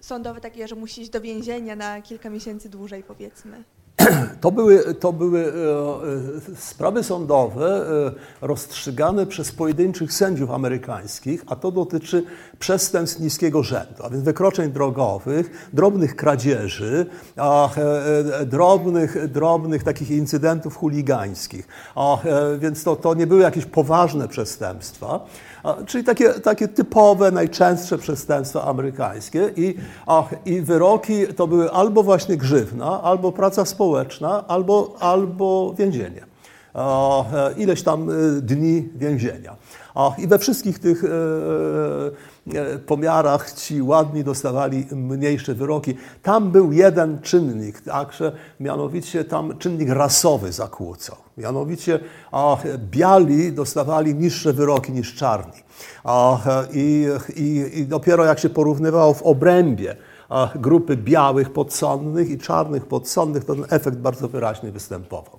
sądowe takie, że musi iść do więzienia na kilka miesięcy dłużej powiedzmy? [clears throat] To były, to były e, e, sprawy sądowe e, rozstrzygane przez pojedynczych sędziów amerykańskich, a to dotyczy przestępstw niskiego rzędu, a więc wykroczeń drogowych, drobnych kradzieży, drobnych, drobnych takich incydentów chuligańskich. Więc to, to nie były jakieś poważne przestępstwa. Czyli takie, takie typowe, najczęstsze przestępstwa amerykańskie I, i wyroki to były albo właśnie grzywna, albo praca społeczna, albo, albo więzienie. Ileś tam y, dni więzienia. I we wszystkich tych e, e, pomiarach ci ładni dostawali mniejsze wyroki. Tam był jeden czynnik, także mianowicie tam czynnik rasowy zakłócał. Mianowicie a, biali dostawali niższe wyroki niż czarni. A, i, i, I dopiero jak się porównywało w obrębie grupy białych podsądnych i czarnych podsądnych, to ten efekt bardzo wyraźnie występował.